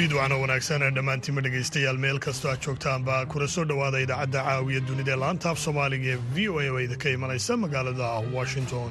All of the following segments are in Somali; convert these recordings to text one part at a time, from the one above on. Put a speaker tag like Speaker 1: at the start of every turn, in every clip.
Speaker 1: fiidwacna wanaagsan ee dhammaantiinma dhegaystayaal meel kastoo aad joogtaanba kuna soo dhowaada idaacadda caawiya dunida ee laanta af soomaaliga ee v o a oo idinka imanaysa magaalada washington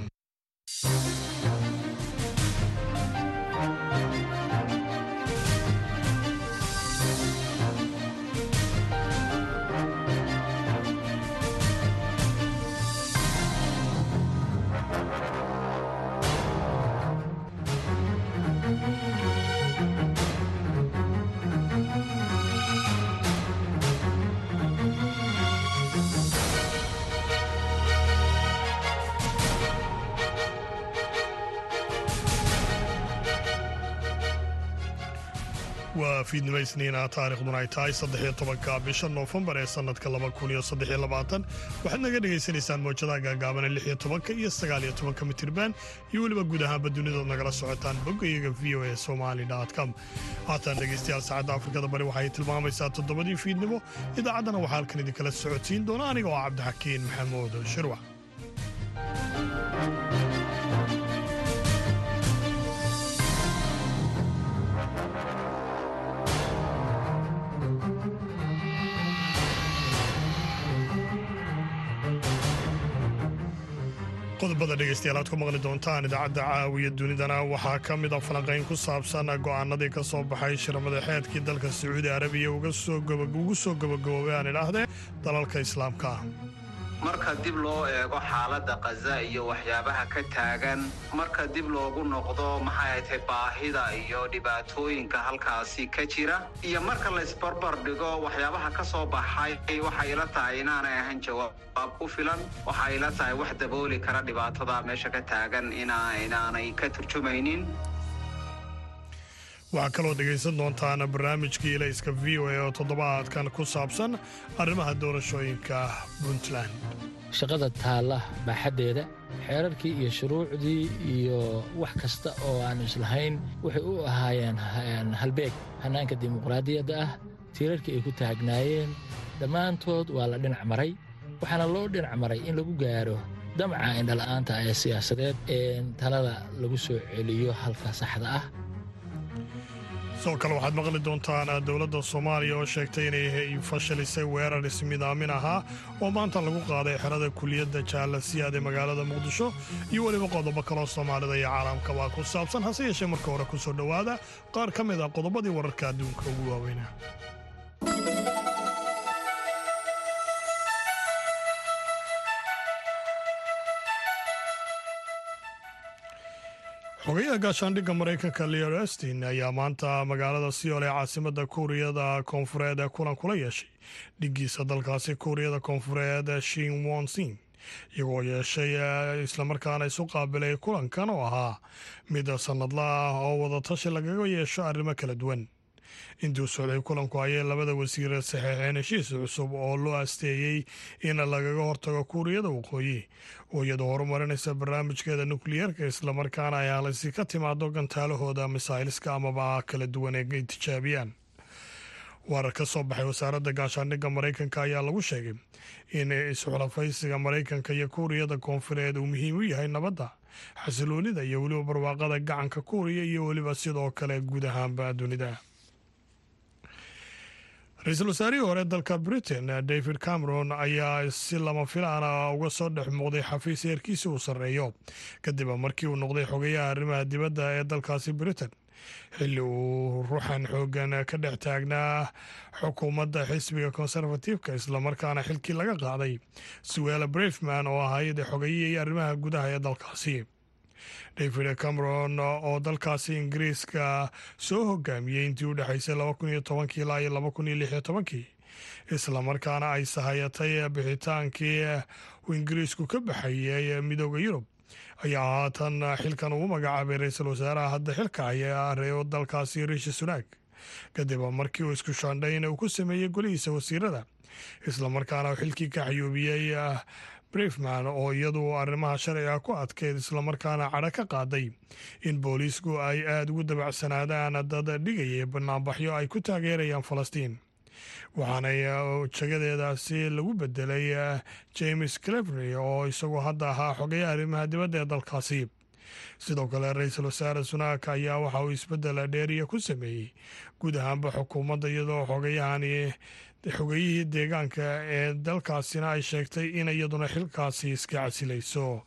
Speaker 1: waa fiidnimo isniina taarikhduna ay tahay saddexiyo tobanka bisha noofembar ee sannadka laba kun iyo saddex iyo labaatan. Waxaad naga dhagaysanaysaan moojadaha gaagaabane lix iyo tobanka iyo sagaal iyo tobanka mitirban iyo weliba guud ahaanba dunidood nagala socotaan boggayaga v o a somali com. Haatan dhegaystayaal saacadda afrikada bari waxay tilmaamaysaa toddobadii fiidnimo. Idaacaddana waxaa halkan idinkala socodsiin doona aniga oo cabdixakiin maxamuud shirwac qodobada dhegaystayaal aad ku maqli doontaan idaacadda caawiya dunidana. Waxaa ka mid a falanqayn ku saabsan go'aanadii ka soo baxay shiramada xeedkii dalka sacuudi arabiya ugu soo gabagaboobay aan idhaahdee dalalka islaamka
Speaker 2: marka dib loo eego xaaladda khaza iyo waxyaabaha ka taagan marka dib loogu noqdo maxay tahay baahida iyo dhibaatooyinka halkaasi ka jira? Iyo marka la isbarbar dhigo waxyaabaha ka soo baxay waxay ila tahay inaanay ahayn jawaab ku filan. Waxay ila tahay wax dabooli kara dhibaatada meesha ka taagan inaanay ka turjumaynin
Speaker 1: waxaa kaloo dhegaysan doontaan barnaamijkii ilayska v o a oo toddobaadkan ku saabsan arrimaha doorashooyinka puntland.
Speaker 3: Shaqada taalla baaxaddeeda xeerarkii iyo shuruucdii iyo wax kasta oo aan islahayn waxay u ahaayeen halbeeg. Hannaanka dimuqraadiyadda ah tiirarkii ay ku taagnaayeen dhammaantood waa la dhinac maray waxaana loo dhinac maray in lagu gaaro damca indhala'aanta ee siyaasadeed ee talada lagu soo celiyo halka saxda ah
Speaker 1: sidoo kale waxaad maqli doontaan dowladda soomaaliya oo sheegtay inay fashilisay weerar ismidaamin ahaa oo maanta lagu qaaday xerada kuliyadda jaalasiyaad ee magaalada muqdisho iyo weliba qodobo kaloo soomaalida iyo caalamkabaa ku saabsan. Hase yeeshee marka hore ku soo dhowaada qaar ka mid a qodobadii wararka adduunka ugu waaweyna xogayaha gaashaandhigga maraykanka leor estin ayaa maanta magaalada siyool ee caasimada kuuriyada koonfureed ee kulan kula yeeshay. Dhigiisa dalkaasi kuuriyada koonfureed shin wonsin iyagoo yeeshay islamarkaana isu qaabilay kulankan oo ahaa mid sannadla ah oo wadatashi lagaga yeesho arrimo kala duwan intuu socday kulanku ayay labada wasiir saxeexeen heshiis cusub oo loo asteeyey in lagaga hortago kuuriyada waqooyi oo iyadoo horumarinaysa barnaamijkeeda nukliyeerka islamarkaana ay halisi ka timaado gantaalahooda misaayliska amaba kala duwan ee tijaabiyaan warar ka soo baxay wasaaradda gaashaandhigga maraykanka ayaa lagu sheegay in isxulafaysiga maraykanka iyo kuuriyada koonfureed uu muhiim u yahay nabadda xasiloonida iyo weliba barwaaqada gacanka kuuriya iyo weliba sidoo kale guud ahaanba dunida ra'iisul wasaarihii hore dalka britain david cameron ayaa si lama filaana uga soo dhex muuqday xafiis heerkiisa uu sarreeyo. Kadib markii uu noqday xogayaha arrimaha dibadda ee dalkaasi britain xilli uu ruuxan xoogan ka dhex taagnaa xukuumadda xisbiga konservatifka islamarkaana xilkii laga qaaday. Suwela brefman oo ahayd xogayihii arrimaha gudaha ee dalkaasi david cameron oo dalkaasi ingiriiska soo hogaamiyey intii u dhexaysay ilaa iyo islamarkaana ay sahayatay bixitaankii uu ingiriisku ka baxayay midooda yurub. Ayaa haatan xilkan uu magacaabay ra'iisul wasaaraha hadda xilka haya reeo dalkaasi riishi sunaag kadib markii uu isku shaandhayn uu ku sameeyey golihiisa wasiirada. Islamarkaana xilkii ka xayuubiyey brefman oo iyadu arrimaha sharciga ku adkeyd islamarkaana cadho ka qaaday in booliisku ay aada ugu dabacsanaadaan dad dhigayay banaanbaxyo ay ku taageerayaan falastiin. Waxaanay jagadeedaasi lagu bedelay james clevery oo isagu hadda ahaa xogayaha arrimaha dibadda ee dalkaasi. Sidoo kale ra'iisul wasaare sunaak ayaa waxa uu isbeddel dheeriya ku sameeyey guud ahaanba xukuumadda iyadoo xogayahani xogeyihii deegaanka ee dalkaasina ay sheegtay in iyaduna xilkaasi iska casilayso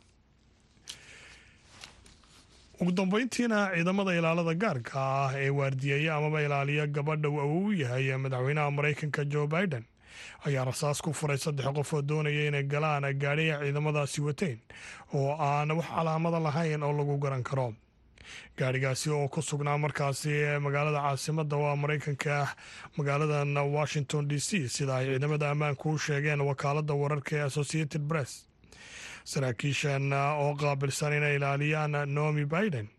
Speaker 1: ugu dambeyntiina ciidamada ilaalada gaarka ah ee waardiyeeya amaba ilaaliya gabadha uu u yahay madaxweynaha maraykanka joe biden ayaa rasaas ku furay saddex qof oo doonaya inay galaan gaadhiya ciidamadaasi wateen oo aan wax calaamada lahayn oo lagu garan karo gaadhigaasi oo ku sugnaa markaasi magaalada caasimada waa maraykanka magaaladan washington d c sida ay ciidamada ammaanku u sheegeen wakaalada wararka ee associated press. Saraakiishan oo qaabilsan inay ilaaliyaan nomi biden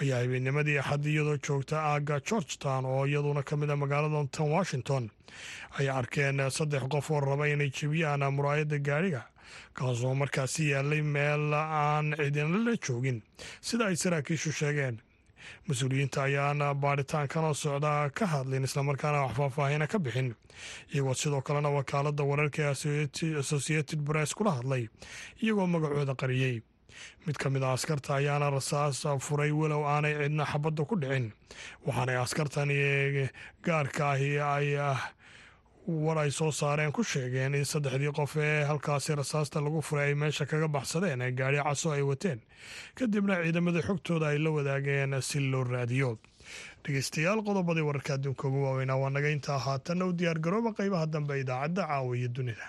Speaker 1: ayaa habeennimadii axad iyadoo joogta aaga georgetown oo iyaduna ka mid a magaalada tan washington. Ay arkeen saddex qof oo raba inay jebiyaan muraayadda gaadhiga kaasoo markaasi yaalay meel aan cidina la joogin. Sida ay saraakiishu sheegeen mas'uuliyiinta ayaana baadhitaankan oo socda ka hadlin islamarkaana wax faahfaahina ka bixin. Iyagoo sidoo kalena wakaalada wararka associated press kula hadlay iyagoo magacooda qariyey. Mid ka mid a askarta ayaana rasaas furay walow aanay cidna xabadda ku dhicin. Waxaanay askartani gaarka ahi ay war ay soo saareen ku sheegeen in saddexdii qof ee halkaasi rasaasta lagu furay ay meesha kaga baxsadeen ee gaadhi caso ay wateen. Kadibna ciidamada xogtooda ay la wadaageen si loo raadiyo. Dhegeystayaal qodobadii wararka adduunka ugu waaweynaa waa naga intaa haatanna u diyaargarooba qeybaha dambe idaacadda caawiya dunida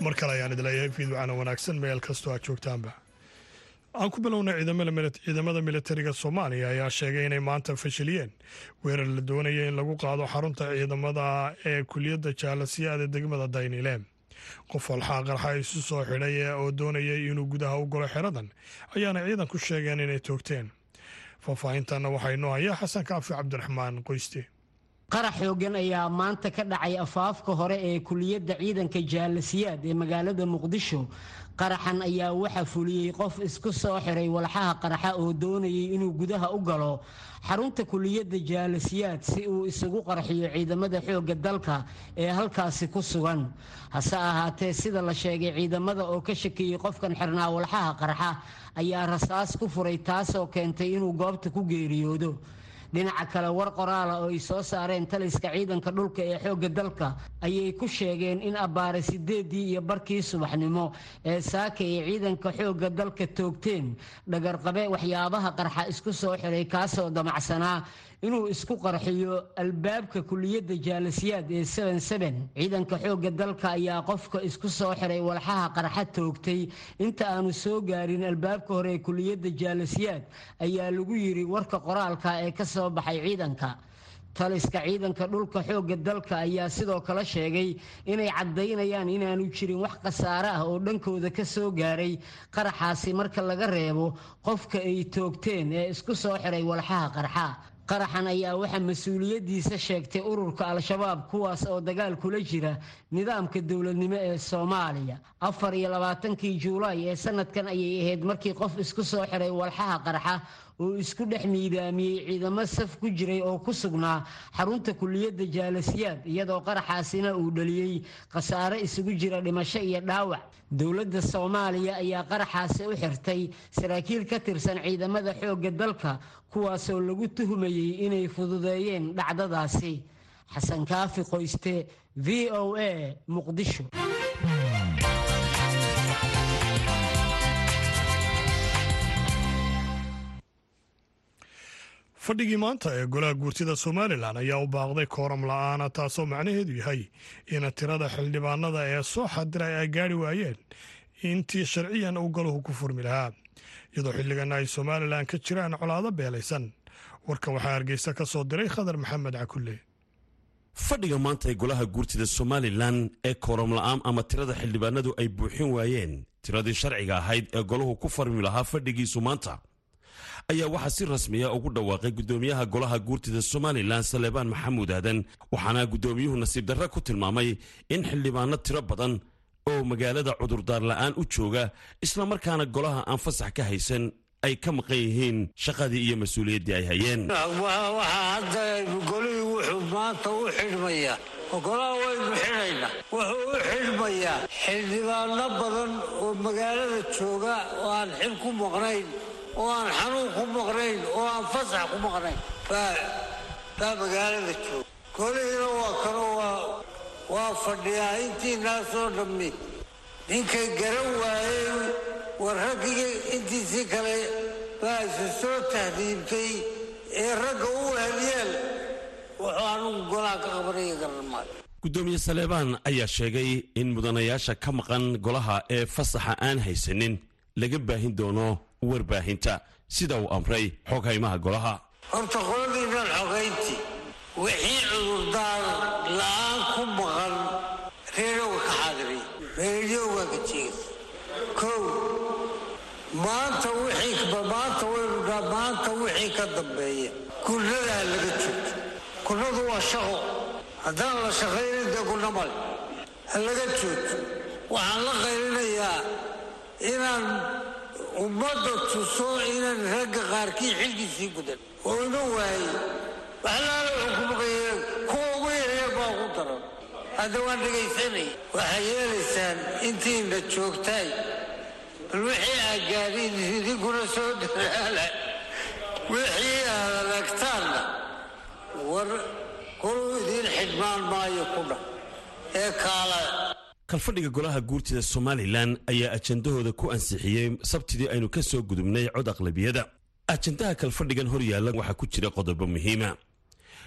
Speaker 1: mar kale ayaan idin leeyahay fiidwacana wanaagsan meel kastoo aad joogtaanba. Aan ku bilownay ciidamada militariga soomaaliya ayaa sheegay inay maanta fashiliyeen. Weerar la doonaya in lagu qaado xarunta ciidamada ee kuliyadda jaalasiyaada degmada daynile qof walxaa qarxa isu soo xidhay oo doonayay inuu gudaha u galo xeradan ayaana ciidanku sheegeen inay toogteen. Faahfaahintanna waxaa inoo hayaa xasan kaafi cabdiraxmaan qoyste
Speaker 4: qarax xoogan ayaa maanta ka dhacay afaafka hore ee kuliyadda ciidanka jaalasiyaad ee magaalada muqdisho. Qaraxan ayaa waxaa fuliyey qof isku soo xiray walxaha qaraxa oo doonayay inuu gudaha u galo xarunta kuliyadda jaalasiyaad si uu isugu qarxiyo ciidamada xoogga dalka ee halkaasi ku sugan. Hase ahaatee sida la sheegay ciidamada oo ka shakiyey qofkan xirnaa walxaha qaraxa ayaa rasaas ku furay taasoo keentay inuu goobta ku geeriyoodo dhinaca kale war qoraala oo ay soo saareen taliska ciidanka dhulka ee xoogga dalka ayay ku sheegeen in abbaare sideedii iyo barkii subaxnimo ee saaka ay ciidanka xoogga dalka toogteen. Dhagarqabe waxyaabaha qarxa isku soo xiray kaasoo damacsanaa inuu isku qarxiyo albaabka kuliyadda jaalasiyaad ee ciidanka xoogga dalka ayaa qofka isku soo xiray walxaha qarxa toogtay. Inta aanu soo gaarin albaabka hore ee kuliyadda jaalasiyaad ayaa lagu yiri warka qoraalka ee ka soo baxay ciidanka. Taliska ciidanka dhulka xoogga dalka ayaa sidoo kale sheegay inay caddaynayaan inaanu jirin wax khasaare ah oo dhankooda ka soo gaaray. Qaraxaasi marka laga reebo qofka ay toogteen ee isku soo xiray walxaha qarxa qaraxan ayaa waxaa mas'uuliyaddiisa sheegtay ururka al-shabaab kuwaas oo dagaal kula jira nidaamka dowladnimo ee soomaaliya. Afar iyo labaatankii juulaay ee sanadkan ayay ahayd markii qof isku soo xiray walxaha qarxa uu isku dhex miidaamiyey ciidamo saf ku jiray oo ku sugnaa xarunta kuliyadda jaalasiyaad iyadoo qaraxaasina uu dhaliyey khasaare isugu jira dhimasho iyo dhaawac. Dowladda soomaaliya ayaa qaraxaasi u xirtay saraakiil ka tirsan ciidamada xoogga dalka kuwaasoo lagu tuhumayey inay fududeeyeen dhacdadaasi. Xasan kaafi qoyste v o a muqdisho
Speaker 1: fadhigii maanta ee golaha guurtida somalilan ayaa u baaqday kooram la'aana taasoo macnaheedu yahay in tirada xildhibaanada ee soo xadiray ay gaari waayeen intii sharciyan uu galuhu ku furmi lahaa iyadoo xilligan ay somalilan ka jiraan colaado beelaysan. Warkan waxaa hargeysa ka soo diray khadar maxamed cakulle.
Speaker 5: Fadhiga maanta ee golaha guurtida somalilan ee kooram la'aan ama tirada xildhibaanadu ay buuxin waayeen tiradii sharciga ahayd ee golahu ku furmi lahaa fadhigiisu maanta ayaa waxaa si rasmiya ugu dhawaaqay guddoomiyaha golaha guurtida somalilan saleebaan maxamuud aadan waxaana guddoomiyuhu nasiib darre ku tilmaamay in xildhibaano tiro badan oo magaalada cudurdaar la'aan u jooga islamarkaana golaha aan fasax ka haysan ay ka maqan yihiin shaqadii iyo mas'uuliyaddii ay hayeen.
Speaker 6: U golaha waynu xidhaynaa wuxuu u xidhmayaa xildhibaano badan oo magaalada jooga oo aan xil ku maqnayn oo aan xanuun ku maqnayn oo aan fasax ku maqnayn baa magaalada jooga golihiina waa kanoo waa fadhiyaa intiinaasoo dhammi ninkay garan waayey war raggii intiisii kale baa isu soo tahdiibtay ee ragga u weheliyeel wuxuu anugu golaha ka qabanaya garan maayo
Speaker 5: guddoomiye saleebaan ayaa sheegay in mudanayaasha ka maqan golaha ee fasaxa aan haysanin laga baahin doono warbaahinta. Sida uu amray xoghaymaha golaha.
Speaker 6: Horta qoladiinnan xogayntii wixii cudurdaar la'aan ku maqan reerowga ka xaadiray reeryoga ka jeegay kow maanta wixii maanta waynu maanta wixii ka dambeeya. Kunnadaa laga joogto. Kunnadu waa shaqo. Haddaan la shaqaynin dee kunna male ha laga joogto. Waxaan la qaylinayaa inaan ummadda tuso inaan ragga qaarkii xilkiisii gudan. Oo ina waayey. Waxlaala xukumaqayeen kuwa ugu yaryar baa ku daran. Hadda waan dhegaysanaya waxay yeelaysaan intiina joogtaay bal wixii aad idinkuna soo dadaala. Wixii aad aragtaanna war koluu idiin xidhmaan maayo ku dha ee kaala
Speaker 5: kalfadhiga golaha guurtida somalilan ayaa ajandahooda ku ansixiyey sabtidii aynu ka soo gudubnay cod aqlabiyada. Ajandaha kalfadhigan hor yaalla waxaa ku jira qodobo muhiima.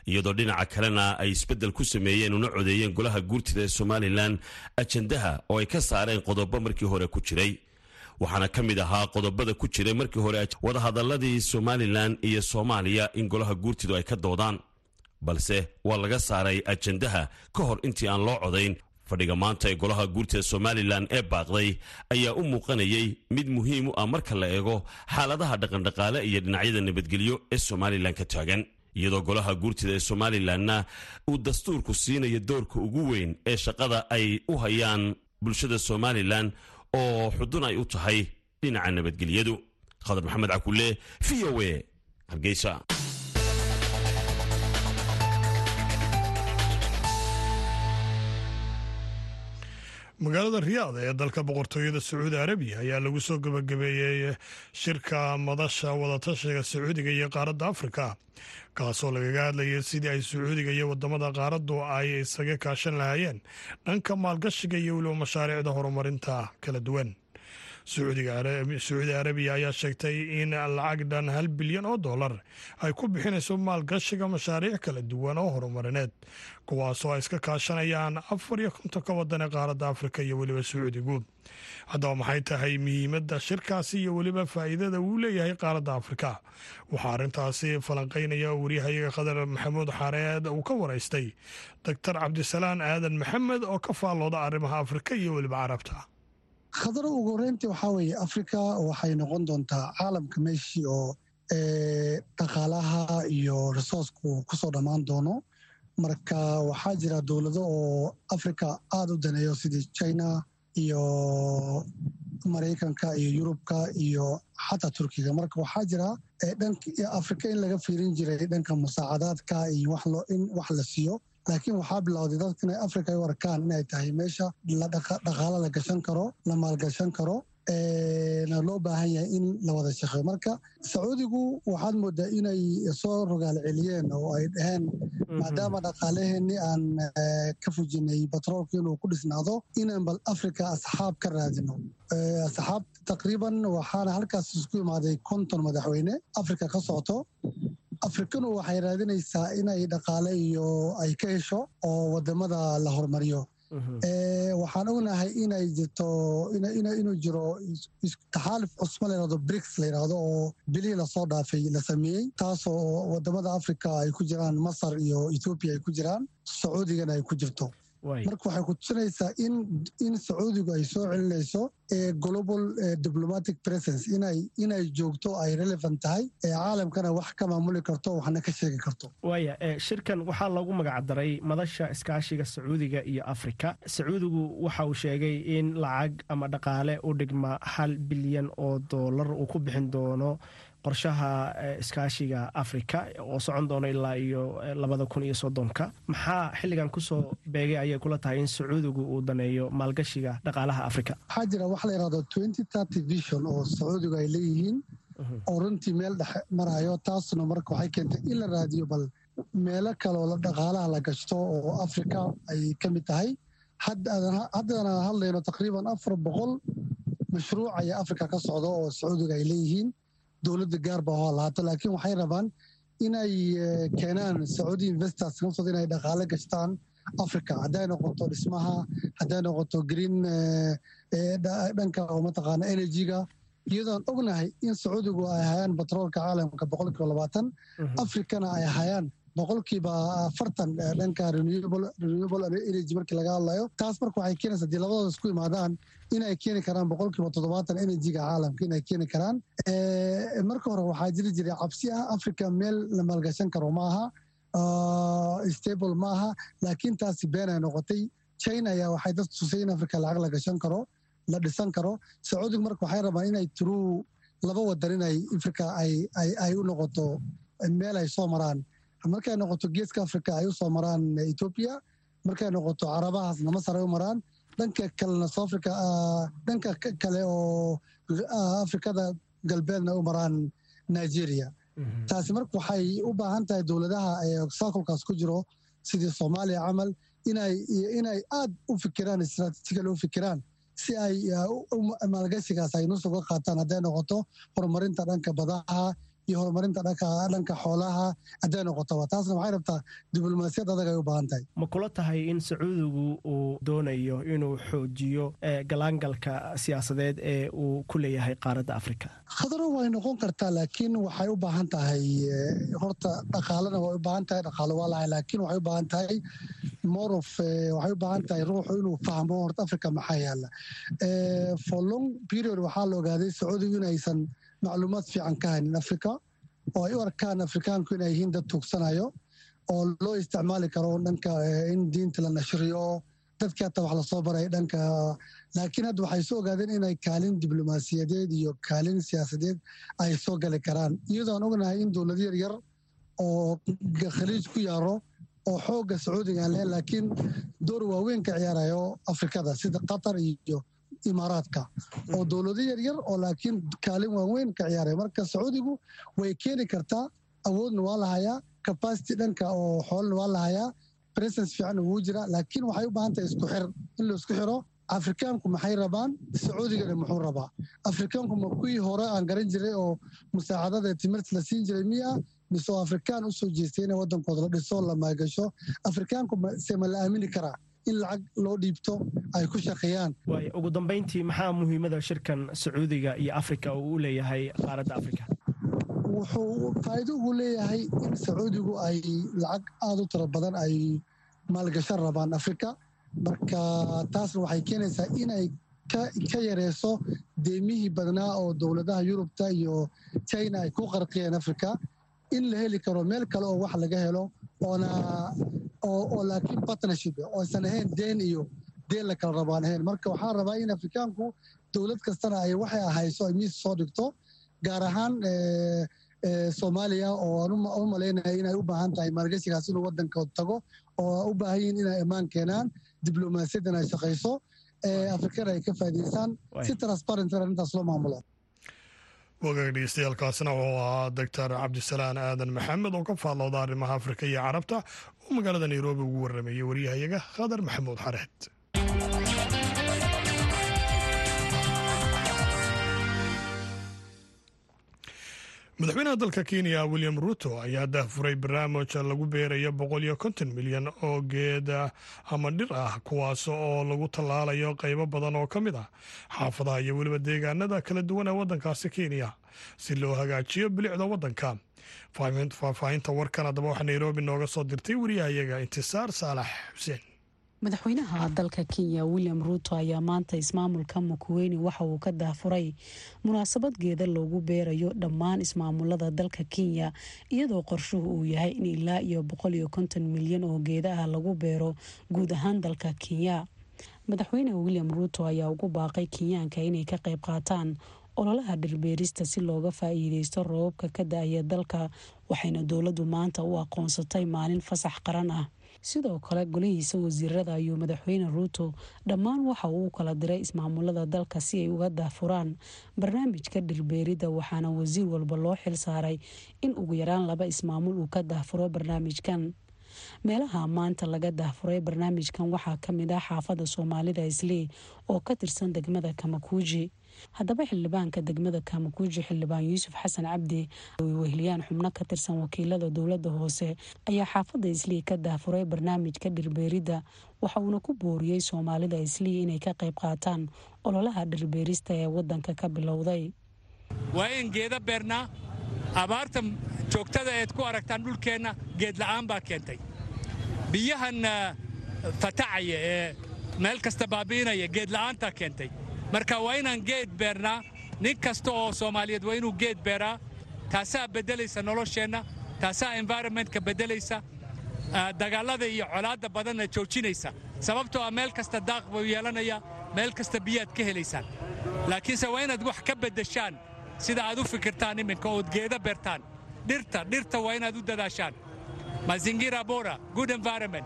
Speaker 5: Iyadoo dhinaca kalena ay isbeddel ku sameeyeen una codeeyeen golaha guurtida ee somalilan ajandaha oo ay ka saareen qodobo markii hore ku jiray. Waxaana ka mid ahaa qodobada ku jiray markii hore wadahadaladii somalilan iyo soomaaliya in golaha guurtidu ay ka doodaan. Balse waa laga saaray ajandaha ka hor intii aan loo codayn fadhiga maanta ee golaha guurtida somalilan ee baaqday ayaa u muuqanayay mid muhiim u ah marka la eego xaaladaha dhaqandhaqaale iyo dhinacyada nabadgelyo ee somalilan ka taagan. Iyadoo golaha guurtida ee somalilanna uu dastuurku siinayo doorka ugu weyn ee shaqada ay u hayaan bulshada somalilan oo xudun ay u tahay dhinaca nabadgelyadu. Khadar maxamed cakulle v o e hargeysa
Speaker 1: magaalada riyaad ee dalka boqortooyada sacuudi arabiya ayaa lagu soo gabagabeeyey shirka madasha wadatashiga sacuudiga iyo qaaradda afrika kaasoo lagaga hadlayay sidii ay sacuudiga iyo waddamada qaaraddu ay isaga kaashan lahaayeen dhanka maalgashiga iyo weliba mashaariicda horumarinta kala duwan sacuudi arabiya ayaa sheegtay in lacag dhan hal bilyan oo dollar ay ku bixinayso maalgashiga mashaariic kala duwan oo horumarineed kuwaasoo ay iska kaashanayaan afar iyo kontonka wadan ee qaaradda afrika iyo weliba sacuudigu haddaba maxay tahay muhiimadda shirkaasi iyo weliba faa'iidada uu leeyahay qaaradda afrika? Waxaa arrintaasi falanqeynaya waryahayaga khadar maxamuud xareed uu ka waraystay doctor cabdisalaan aadan maxamed oo ka faallooda arrimaha afrika iyo weliba carabta
Speaker 7: khadaro ugu horeyntii waxaa weeye afrika waxay noqon doontaa caalamka meeshii oo dhaqaalaha iyo resourcku ku soo dhammaan doono. Marka waxaa jira dowlado oo afrika aada u daneeyo sidii china iyo maraykanka iyo yurubka iyo xataa turkiga. Marka waxaa jira afrika in laga fiirin jiray dhanka musaacadaadka iyo in wax la siiyo laakiin waxaa bilowday dadka inay afrika ay u arkaan inay tahay meesha dhaqaalo la gashan karo la maalgashan karo na loo baahan yahay in la wada shaqeeyo. Marka sacuudigu waxaad moodaa inay soo rogaal celiyeen oo ay dhaheen maadaama dhaqaalaheenni aan ka fujinay batroolka inuu ku dhisnaado inaan bal afrika asxaab ka raadino. Asxaab taqriiban waxaana halkaas isku imaaday konton madaxweyne afrika ka socoto afrikanu waxay raadinaysaa inay dhaqaale iyo ay ka hesho oo waddamada la hormariyo. Waxaan ognahay inay jirto inuu jiro taxaalif cusma layhahdo brics layidhahdo oo bilihii la soo dhaafay la sameeyey taasoo waddamada africa ay ku jiraan masar iyo ethoobiya ay ku jiraan sacuudigana ay ku jirto marka waxay ku tusinaysaa in sacuudigu ay soo celinayso global diplomatic presence inay inay joogto ay relevant tahay caalamkana wax ka maamuli karto waxna ka sheegi karto.
Speaker 8: Waaya shirkan waxaa lagu magacdaray madasha iskaashiga sacuudiga iyo afrika. Sacuudigu waxa uu sheegay in lacag ama dhaqaale u dhigma hal bilyan oo doolar uu ku bixin doono qorshaha iskaashiga afrika oo socon doono ilaa iyo labada kun iyo soddonka. Maxaa xilligan ku soo beegay ayay kula tahay in sacuudigu uu daneeyo maalgashiga dhaqaalaha afrika?
Speaker 7: Waxaa jira wax la yidhahdo twenty thirty vision oo sacuudigu ay leeyihiin. Oo runtii meel dhexe marayo taasna marka waxay keentay in la raadiyo bal meelo kaleoo dhaqaalaha la gashto oo afrika ay ka mid tahay. Haddana hadlayno taqriiban afar boqol mashruuc ayaa afrika ka socda oo sacuudiga ay leeyihiin dowladda gaarba oo lahaato laakiin waxay rabaan inay keenaan sacuudi investors naftooda inay dhaqaale gashtaan africa hadday noqoto dhismaha hadday noqoto green dhanka oo mataqaana energy-ga. Iyadoon ognahay in sacuudigu ay hayaan batroolka caalamka boqolkiiba labaatan africana ay hayaan boqolkiiba afartan dhanka renewable energy markii laga hadlayo. Taas marka waxay keenaysa haddii labadooda isku imaadaan inay keeni karaan boqolkiiba toddobaatan enerjiga caalamka inay keeni karaan. Marka hore waxaa jiri jiray cabsi ah africa meel la maalgashan karo maaha stable maaha laakiin taasi been ay noqotay. China ayaa waxay dad tusay in africa lacag la gashan karo la dhisan karo. Sacuudiga marka waxay rabaan inay turuu laba wadan inay africa ay u noqoto meel ay soo maraan. Markay noqoto geeska africa ay u maraan etoobiya markay noqoto carabahaasna masar ay u maraan dhanka kalena soafrica dhanka kale oo afrikada galbeedna u maraan nigeria. Taasi marka waxay u baahan tahay dowladaha saakulkaas ku jiro sidii soomaaliya camal inay aad u fikiraan istraatiijigal u fikiraan si ay maalgashigaas ay nus uga qaataan hadday noqoto horumarinta dhanka badaha iyo horumarinta dhanka xoolaha hadday noqotoba taasna waxay rabtaa diblomaasiyad adag ay u baahan tahay.
Speaker 8: Ma kula tahay in sacuudigu uu doonayo inuu xoojiyo galaangalka siyaasadeed ee uu ku leeyahay qaaradda afrika?
Speaker 7: Khadaro way noqon kartaa laakiin waxay u baahan tahay horta dhaqaalena way u baahan tahay dhaqaalo waa lahay laakiin waxay u baahan tahay morof waxay u baahan tahay ruuxu inuu fahmo horta africa maxaa yaalla for long period waxaa la ogaaday sacuudigu inaysan macluumaad fiican ka haynin africa oo ay u arkaan afrikaanku inay yihiin dad tuugsanayo oo loo isticmaali karo dhanka in diinta la nashriyo dadkii hataa wax la soo baray dhanka laakiin hadda waxay soo ogaadeen inay kaalin diblomaasiyadeed iyo kaalin siyaasadeed ay soo gali karaan. Iyadoon ognahay in dowlad yar yar oo khaliij ku yaaro oo xoogga sacuudiga aan laakiin door waaweyn ka ciyaarayo afrikada sida qatar iyo imaaraadka oo dowlado yaryar oo laakiin kaalin waaweyn ka ciyaaraya marka sacuudigu way keeni kartaa awoodna waa lahayaa capacity dhanka oo xoolana waa lahayaa presence fiican ugu jira. Laakiin waxay u baahan tahay isku xir. In la isku xiro afrikaanku maxay rabaan? Sacuudigana muxuu rabaa? Afrikaanku ma kuwii hore aan garan jiray oo musaacadada timirta la siin jiray miya mise oo afrikaan u soo jeestay inay waddankooda la dhiso la maagasho afrikaanku se ma la aamini karaa in lacag loo dhiibto ay ku shaqeeyaan.
Speaker 8: Ugu dambayntii maxaa muhiimada shirkan sacuudiga iyo afrika uu u leeyahay qaaradda afrika?
Speaker 7: Wuxuu faa'iido ugu leeyahay in sacuudigu ay lacag aada u tiro badan ay maalgashan rabaan afrika. Marka taasna waxay keenaysaa inay ka yareyso deemihii badnaa oo dowladaha yurubta iyo china ay ku qarqiyeen afrika. In la heli karo meel kale oo wax laga helo oona oo laakiin partnership oosan ahayn deen iyo deen la kala rabaan ahayn marka waxaan rabaa in afrikaanku dowlad kastana ay waxay ahayso ay miis soo dhigto gaar ahaan soomaaliya oo aan u malaynaya inay u baahan tahay maalgashigaas inuu waddankood tago oo u baahan yihiin inay ammaan keenaan diblomaasiyadan ay shaqayso afrikana ay ka faa'iidaystaan si transparent arrintaas loo maamulo.
Speaker 1: Wagaag dhegeystayaaalkaasina wuxuu ahaa doctor cabdisalaan aadan maxamed oo ka faallooda arrimaha afrika iyo carabta oo magaalada nairobi ugu warrameeyey waryahayaga khadar maxamuud xareed. Madaxweynaha dalka kenya william ruto ayaa dahfuray barnaamij lagu beerayo boqol konton milyan oo geed ama dhir ah kuwaas oo lagu tallaalayo qaybo badan oo ka mid ah xaafadaha iyo weliba deegaanada kala duwan ee waddankaasi kenya si loo hagaajiyo bilicda waddanka faahfaahinta warkan haddaba waxaa nairobi nooga soo dirtay wariyahayaga intisaar saalax xuseen.
Speaker 9: Madaxweynaha dalka kenya william ruuto ayaa maanta ismaamulka makuweyne waxa uu ka daafuray munaasabad geeda loogu beerayo dhammaan ismaamulada dalka kenya iyadoo qorshuhu uu yahay in ilaa iyo boqol konton milyan oo geeda ah lagu beero guud ahaan dalka kenya. Madaxweyne william ruuto ayaa ugu baaqay kenyaanka inay ka qayb qaataan ololaha dhirbeerista si looga faa-iideysto roobabka ka da'aya dalka waxayna dowladdu maanta u aqoonsatay maalin fasax qaran ah. Sidoo kale golihiisa wasiirada ayuu madaxweyne ruuto dhammaan waxa uu u kala diray ismaamulada dalka si ay uga daafuraan barnaamijka dhirbeerida waxaana wasiir walba loo xil saaray in ugu yaraan laba ismaamul uu ka daafuro barnaamijkan. Meelaha maanta laga daafuray barnaamijkan waxaa ka mid ah xaafada soomaalida islii oo ka tirsan degmada kamakuuji haddaba xildhibaanka degmada kamakuuji xildhibaan yuusuf xasan cabdi weheliyaan xubno ka tirsan wakiilada dowladda hoose ayaa xaafada islii ka daafuray barnaamijka dhirbeerida. Waxa uuna ku booriyey soomaalida islii inay ka qayb qaataan ololaha dhirbeerista ee wadanka ka bilowday.
Speaker 10: Waa in geeda beernaa abaarta joogtada eed ku aragtaan dhulkeenna geedla'aan baa keentay. Biyahan fatacaya ee meel kasta baabi'inaya geedla'aantaa keentay marka waa inaan geed beernaa nin kasta oo soomaaliyeed waa inuu geed beeraa taasaa beddelaysa nolosheenna taasaa environmentka beddelaysa dagaallada iyo colaadda badanna joojinaysa. Sababtoo ah meel kasta daaq buu yeelanaya meel kasta biyaad ka helaysaan. Laakiinse waa inaad wax ka beddeshaan sida aad u fikirtaan iminka ood geeda beertaan. Dhirta dhirta waa inaad u dadaashaan. Mazingira bora good environment.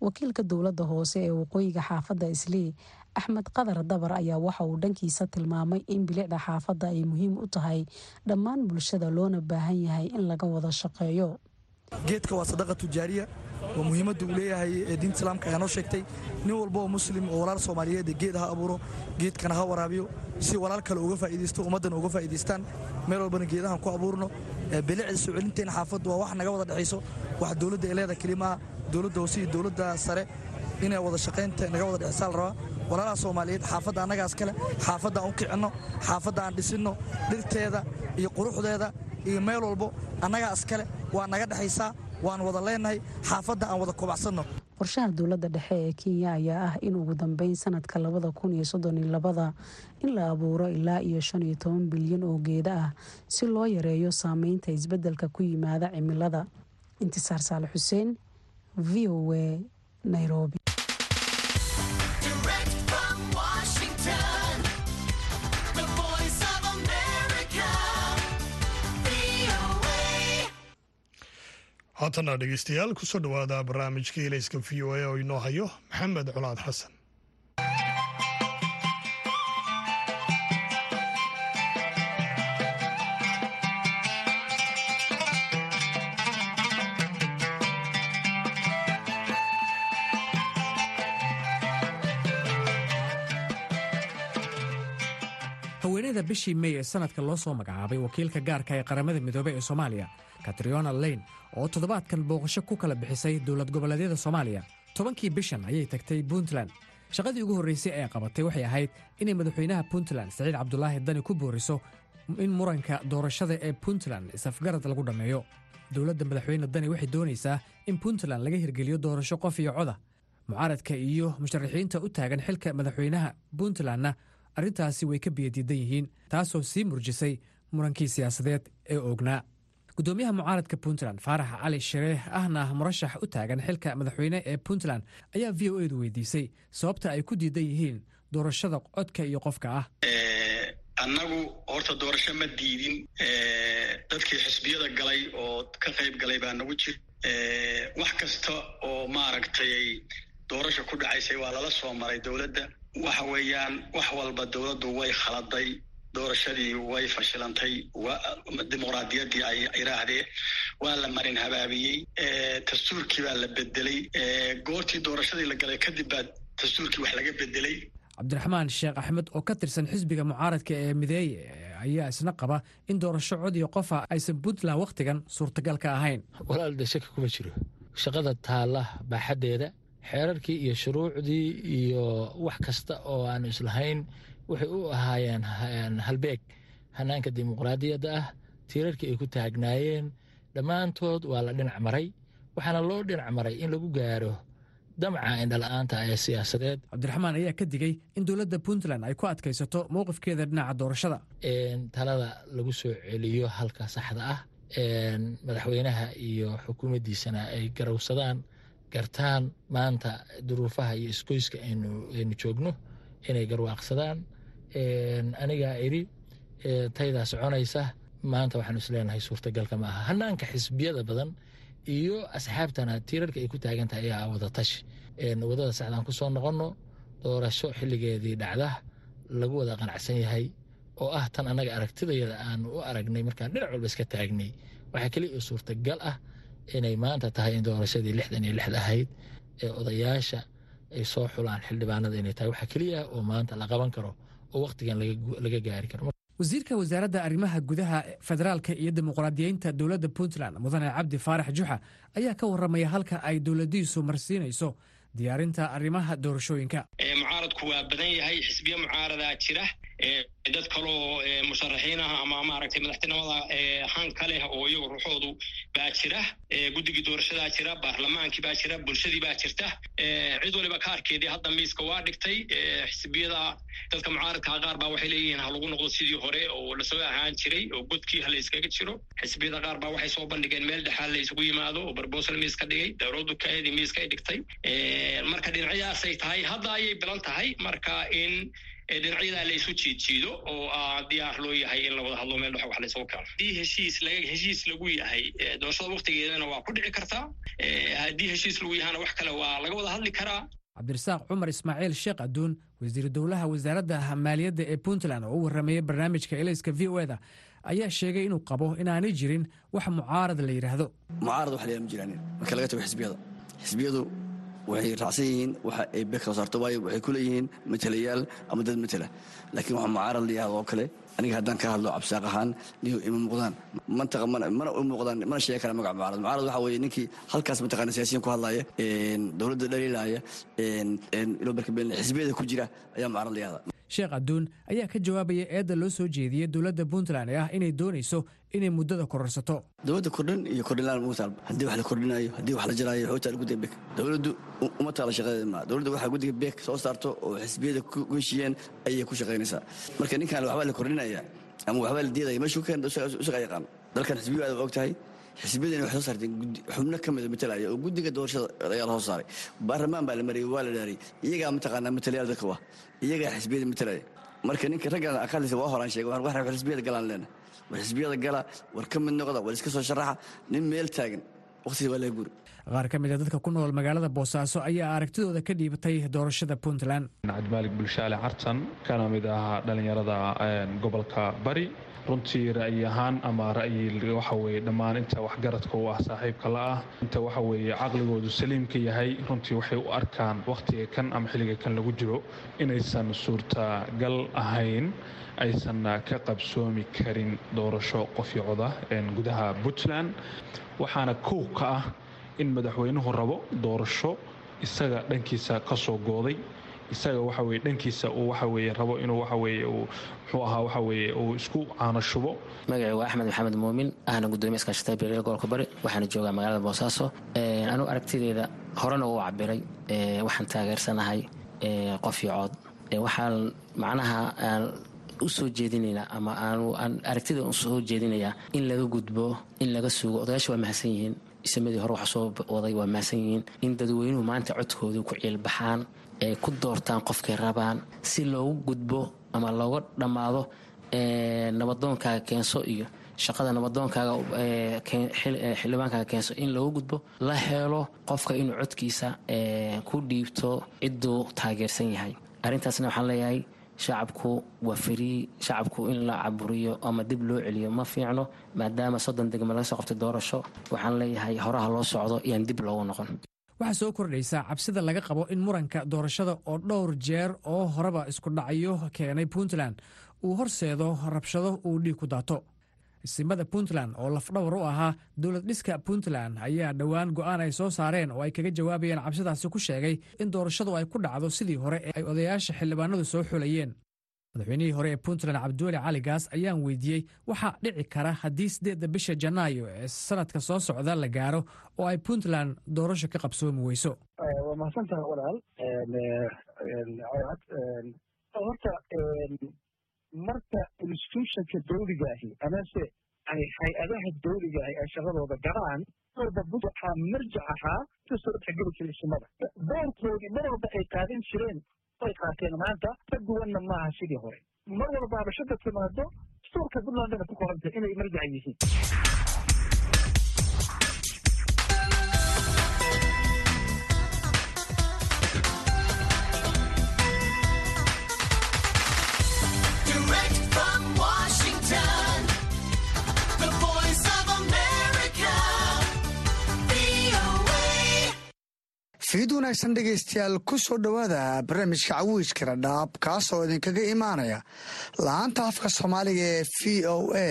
Speaker 9: Wakiilka dowladda hoose ee waqooyiga xaafadda islii axmed qadar dabar ayaa waxa uu dhankiisa tilmaamay in bilicda xaafadda ay muhiim u tahay dhammaan bulshada loona baahan yahay in laga wada shaqeeyo.
Speaker 11: Geedka waa sadaqa tujaariya waa muhiimadda uu leeyahay ee diinta islaamka ayaa noo sheegtay. Nin walba muslim oo walaal soomaaliyeed geed ha abuuro geedkana ha waraabiyo. Si walaal kale uga faa'iidaysto ummaddana uga faa'iidaystaan meel walbana geedahan ku abuurno. Bilicda soo celinteena xaafaddu waa wax naga wada dhexayso. Wax dowladda ay leedahay kelimaha dowladda hoose iyo dowladda sare inay wada shaqaynta naga wada dhexaysaa la rabaa walaalaha soomaaliyeed xaafadda annagaas kale xaafadda aan u kicinno xaafadda aan dhisinno dhirteeda iyo quruxdeeda iyo meel walbo annagaa iskale waa naga dhexaysaa waan wada leenahay xaafadda aan wada kobacsanno
Speaker 9: qorshaha dowladda dhexe ee kenya ayaa ah in ugu dambeyn sanadka labada kun iyo soddon iyo labada in la abuuro ilaa iyo shan iyo toban bilyan oo geeda ah si loo yareeyo saameynta isbeddelka ku yimaada cimilada. Intisaar saale xuseen v o a nairobi
Speaker 1: haatana dhegeystayaal ku soo dhowaada barnaamijka ilayska v o a oo inoo hayo maxamed colaad xasan
Speaker 12: haweeneyda bishii mey ee sanadka loo soo magacaabay wakiilka gaarka ee qaramada midoobey ee soomaaliya katriona leyn oo toddobaadkan booqasho ku kala bixisay dowlad goboleedyada soomaaliya. Tobankii bishan ayay tagtay puntland. Shaqadii ugu horraysay ee qabatay waxay ahayd inay madaxweynaha puntland saciid cabdulaahi dani ku booriso in muranka doorashada ee puntland isafgarad lagu dhammeeyo dowladda madaxweyne dani waxay doonaysaa in puntland laga hirgeliyo doorasho qof iyo coda. Mucaaradka iyo musharaxiinta u taagan xilka madaxweynaha puntlandna arrintaasi way ka biyadiidan yihiin taasoo sii murjisay murankii siyaasadeed ee oognaa gudoomiyaha mucaaradka puntland faarax cali shareeh ahna murashax u taagan xilka madaxweyne ee puntland ayaa v o edu weydiisay sababta ay ku diidan yihiin doorashada codka iyo qofka ah.
Speaker 13: Annagu horta doorasho ma diidin. Dadkii xisbiyada galay oo ka qayb galay baa nagu jir. Wax kasta oo maaragtay doorasha ku dhacaysay waa lala soo maray dowladda. Waxa weeyaan wax walba dowladdu way khaladay doorashadii way fashilantay. Dimuqraadiyaddii ay iraahdee waa la marin habaabiyey. Dastuurkii baa la bedelay goortii doorashadii la galay kadib baa dastuurkii wax laga bedelay
Speaker 12: cabdiraxmaan sheekh axmed oo ka tirsan xisbiga mucaaradka ee mideeye ayaa isna qaba in doorasho cod iyo qofa aysan puntland wakhtigan suurtagal ka ahayn.
Speaker 3: Walaal de shaki kuma jiro. Shaqada taalla baaxaddeeda xeerarkii iyo shuruucdii iyo wax kasta oo aanu islahayn waxay u ahaayeen halbeeg hanaanka dimuqraadiyadda ah. Tiirarkii ay ku taagnaayeen dhammaantood waa la dhinac maray. Waxaana loo dhinac maray in lagu gaaro damca indhala-aanta ee siyaasadeed.
Speaker 12: Cabdiraxmaan ayaa ka digay in dowladda puntland ay ku adkaysato mowqifkeeda dhinaca doorashada.
Speaker 3: Talada lagu soo celiyo halka saxda ah madaxweynaha iyo xukuumaddiisana ay garowsadaan gartaan maanta duruufaha iyo iskoyska aynu joogno inay garwaaqsadaan anigaa idhi taydaa soconaysa maanta waxaanu isleenahay suurtagalka ma aha hanaanka xisbiyada badan iyo asxaabtana tiirarka ay ku taagan tahay ayaa wada tashi. Wadada saxdaan ku soo doorasho xilligeedii dhacda lagu wada qanacsan yahay oo ah tan annaga aragtidayada aanu u aragnay markaan dhinac walba iska taagnay. Waxaa keliya oo suurtagal ah inay maanta tahay in doorashadii lixdan iyo lixda ahayd ee odayaasha ay soo xulaan xildhibaanada inay tahay. Waxaa keliya oo maanta la qaban karo oo wakhtigan laga gaari karo.
Speaker 12: Wasiirka wasaaradda arrimaha gudaha federaalka iyo dimuqraadiyeynta dowladda puntland mudane cabdi faarax juxa ayaa ka warramaya halka ay dowladdiisu marsiinayso diyaarinta arrimaha doorashooyinka.
Speaker 14: Mucaaradku waa badan yahay xisbiyo mucaaradaa jira dad kaloo musharaxiin ah ama maaragtay madaxtinimada hanka leh oo iyagu ruuxoodu baa jira guddigii doorashadaa jira baarlamaankii baa jira bulshadii baa jirta cid waliba kaarkeedii hadda miiska waa dhigtay xisbiyada dadka mucaaradkaa qaar baa waxay leeyihiin ha lagu noqdo sidii hore oo la soo ahaan jiray oo godkii ha la iskaga jiro. Xisbiyada qaar baa waxay soo bandhigeen meel dhexaa la isugu yimaado oo barbosal miiska dhigay dowladdu kaedii miiska ay dhigtay. Marka dhinacyadaasay tahay hadda ayay bilan tahay marka in dhinacyadaa la isu jiidjiido oo diyaar loo yahay in la wada hadlo meel dhex wax la isugu keeno haddii heshiis laga heshiis lagu yahay doorashada waktigeedana waa ku dhici kartaa haddii heshiis lagu yahana wax kale waa laga wada hadli karaa.
Speaker 12: Cabdirasaaq cumar ismaaciil sheekh aduun wasiiru dowlaha wasaaradda maaliyadda ee puntland oo u warrameeyey barnaamijka elayska v o eda ayaa sheegay inuu qabo inaanay jirin wax mucaarad la yidhaahdo
Speaker 15: mucaarad wax layaa ma jiraan. Marka laga tago xisbiyada. Xisbiyadu waxay raacsan yihiin waxa ay bek soo saarto waayo waxay ku leeyihiin matalayaal ama dad matala laakiin waxa mucaarad la yihahdo oo kale aniga haddaan ka hadlo cabsaaq ahaan niyo ima muuqdaan. Mantaqa mana u muuqdaan mana sheegi kara magac mucaarad. Mucaarad waxa weeye ninkii halkaas mataqaana siyaasiyiin ku hadlaaya dowladda dhaliilaya ilo barkabeen xisbiyada ku jira ayaa mucaarad la yihahda
Speaker 12: sheekh aduun ayaa ka jawaabaya eedda loo soo jeediyey dowladda puntland ee ah inay doonayso inay muddada kororsato.
Speaker 15: Dowladda kordhin iyo kordhinlaan mugtaal haddii wax la kordhinayo haddii wax la jaraayo xootaa guddiga bek dowladdu uma taala shaqadeeda maa dowladda waxaa guddiga bek soo saarto oo xisbiyada ku heshiiyeen ayay ku shaqaynaysaa. Marka ninkan waxbaa la kordhinaya ama waxbaa la diidaya meeshuu keen isagaa yaqaan. Dalkan xisbiyu aad og tahay xisbiyadani waxay soo saarteen xubno ka mida matalaya oo guddiga doorashada ayaa la saaray. Baarlamaan baa la marayay waa la dhaariyay iyagaa mataqaanaa matalayaal dadka wa iyagaa xisbiyada matalaya marka ninka raggan akadisa waa horaan sheegay wax xisbiyada galaan leena. War xisbiyada gala war ka mid noqda war iska soo sharaxa nin meel taagan. Waqtiga waa laga guri
Speaker 12: qaar ka mid a dadka ku nool magaalada boosaaso ayaa aragtidooda ka dhiibatay doorashada puntland.
Speaker 16: Cabdimaalig bulshaale cartan kana mid ah dhallinyarada gobolka bari runtii ra'yi ahaan ama ra'yi waxa weye dhammaan inta waxgaradka u ah saaxiibka la ah inta waxa weeye caqligoodu saliimka yahay runtii waxay u arkaan wakhtiga kan ama xilliga kan lagu jiro inaysan suurtagal ahayn aysan ka qabsoomi karin doorasho coda gudaha puntland. Waxaana kow ka ah in madaxweynuhu rabo doorasho isaga dhankiisa ka soo gooday isaga waxa weye dhankiisa uu waxa weye rabo inuu waxa weye uu muxuu ahaa waxa weye uu isku caano shubo.
Speaker 17: Magacii waa axmed maxamed muumin ahna gudoomiye iskaashatada beeraleyda gobolka bari waxaana joogaa magaalada boosaaso. Anugu aragtideeda horena uu cabiray waxaan taageersanahay qof iyo waxaan macnaha aan u soo jeedinaynaa ama aan aragtida u soo jeedinayaa in laga gudbo in laga sugo. Odayaasha waa mahadsan yihiin isamadii hore waxa soo waday waa mahadsan yihiin. In dadweynuhu maanta codkoodu ku ciilbaxaan ay ku doortaan qofkay rabaan si loogu gudbo ama looga dhammaado nabadoonkaaga keenso iyo shaqada nabadoonkaaga xildhibaankaaga keenso in loogu gudbo la helo qofka inuu codkiisa ku dhiibto cidduu taageersan yahay. Arrintaasna waxaan leeyahay shacabku waa farii shacabku in la caburiyo ama dib loo celiyo ma fiicno maadaama soddon degma laga soo qabtay doorasho waxaan leeyahay horaha loo socdo iyaan dib loogu noqon
Speaker 12: waxaa soo kordhaysa cabsida laga qabo in muranka doorashada oo dhowr jeer oo horeba isku dhacyo keenay puntland. Uu horseedo rabshado uu dhiig ku daato. Isimada puntland oo lafdhawar u ahaa dowlad dhiska puntland ayaa dhowaan go'aan ay soo saareen oo ay kaga jawaabayeen cabsidaasi ku sheegay in doorashadu ay ku dhacdo sidii hore ay odayaasha xildhibaanadu soo xulayeen madaxweynihii hore ee puntland cabdiweli cali gaas ayaan weydiiyey waxaa dhici kara haddii siddeedda bisha janaayo ee sanadka soo socda la gaaro oo ay puntland doorasho ka qabsoomi weyso.
Speaker 18: Waa waa mahadsantaha walaal horta marka institutionka dawliga ahi amase ay hay'adaha dawliga ahi ay shaqadooda galaan walba marjac ahaa ka soo dhexgeli jiray sumada boorkoodii mar walba ay qaadan jireen ay qaateen maanta ka duwanna maaha sidii hore mar walba habashada timaado dastuurka puntlandana ku qoranta inay marjac yihiin
Speaker 19: fiid wanaagsan dhegaystayaal ku soo dhowaada barnaamijka cawiijka radhaab kaasoo idinkaga imaanaya la'aanta afka soomaaliga ee v o a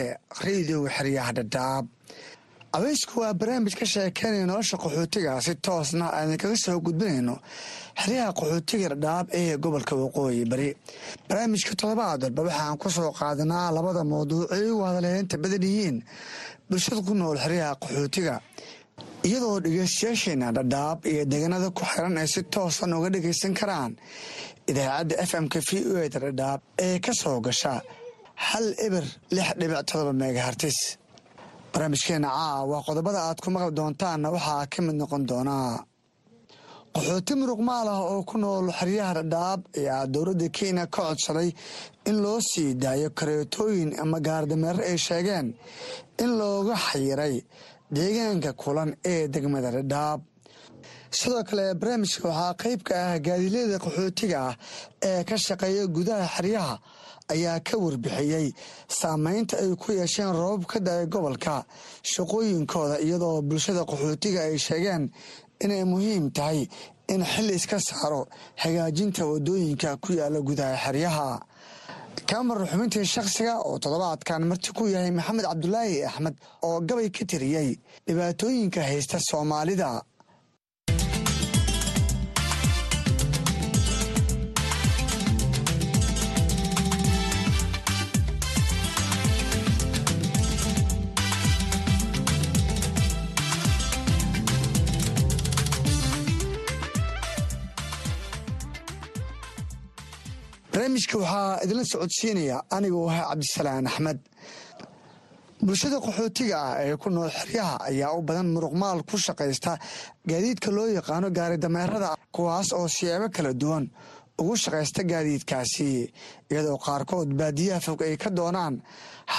Speaker 19: rediyoga xeryaha dhadhaab abeysku waa barnaamij ka sheekeynaya nolosha qaxootiga si toosna aan idinkaga soo gudbinayno xeryaha qaxootiga dhadhaab ee gobolka waqooyi bari. Barnaamijka toddobaad walba waxaan ku soo qaadanaa labada mawduuc ay ugu hadaleynta badan yihiin bulshada ku nool xeryaha qaxootiga iyadoo dhegeystayaasheena dhadhaab iyo deegaanada ku xiran ay si toosan uga dhegaysan karaan. Idaacadda f m-ka v o eda dhadhaab ee ka soo gasha hal eber lix dhibic todoba megahartis barnaamijkeena caawa qodobada aad ku maqli doontaanna waxaa ka mid noqon doonaa qaxooti muruqmaal ah oo ku nool xeryaha dhadhaab ayaa dowladda kenya ka codsaday in loo sii daayo kareetooyin ama gaardameero ay sheegeen in looga xayiray deegaanka kulan ee degmada dhadhaab sidoo kale barnaamijka waxaa qayb ka ah gaadiilada qaxootiga ah ee ka shaqeeya gudaha xeryaha ayaa ka warbixiyey saameynta ay ku yeesheen roobab ka da'ay gobolka shaqooyinkooda iyadoo bulshada qaxootiga ay sheegeen inay muhiim tahay in xil iska saaro hagaajinta waddooyinka ku yaalla gudaha xeryaha kamar xubintii shakhsiga oo toddobaadkan marti ku yahay maxamed cabdulaahi axmed oo gabay ka tiriyey dhibaatooyinka haysta soomaalida barnaamijka waxaa idinla socodsiinaya anigoo ah cabdisalaan axmed. Bulshada qaxootiga ah ee ku nool xeryaha ayaa u badan muruqmaal ku shaqaysta gaadiidka loo yaqaano gaari dameerada kuwaas oo siyaabo kala duwan ugu shaqaysta gaadiidkaasi iyadoo qaarkood baadiyaha fog ay ka doonaan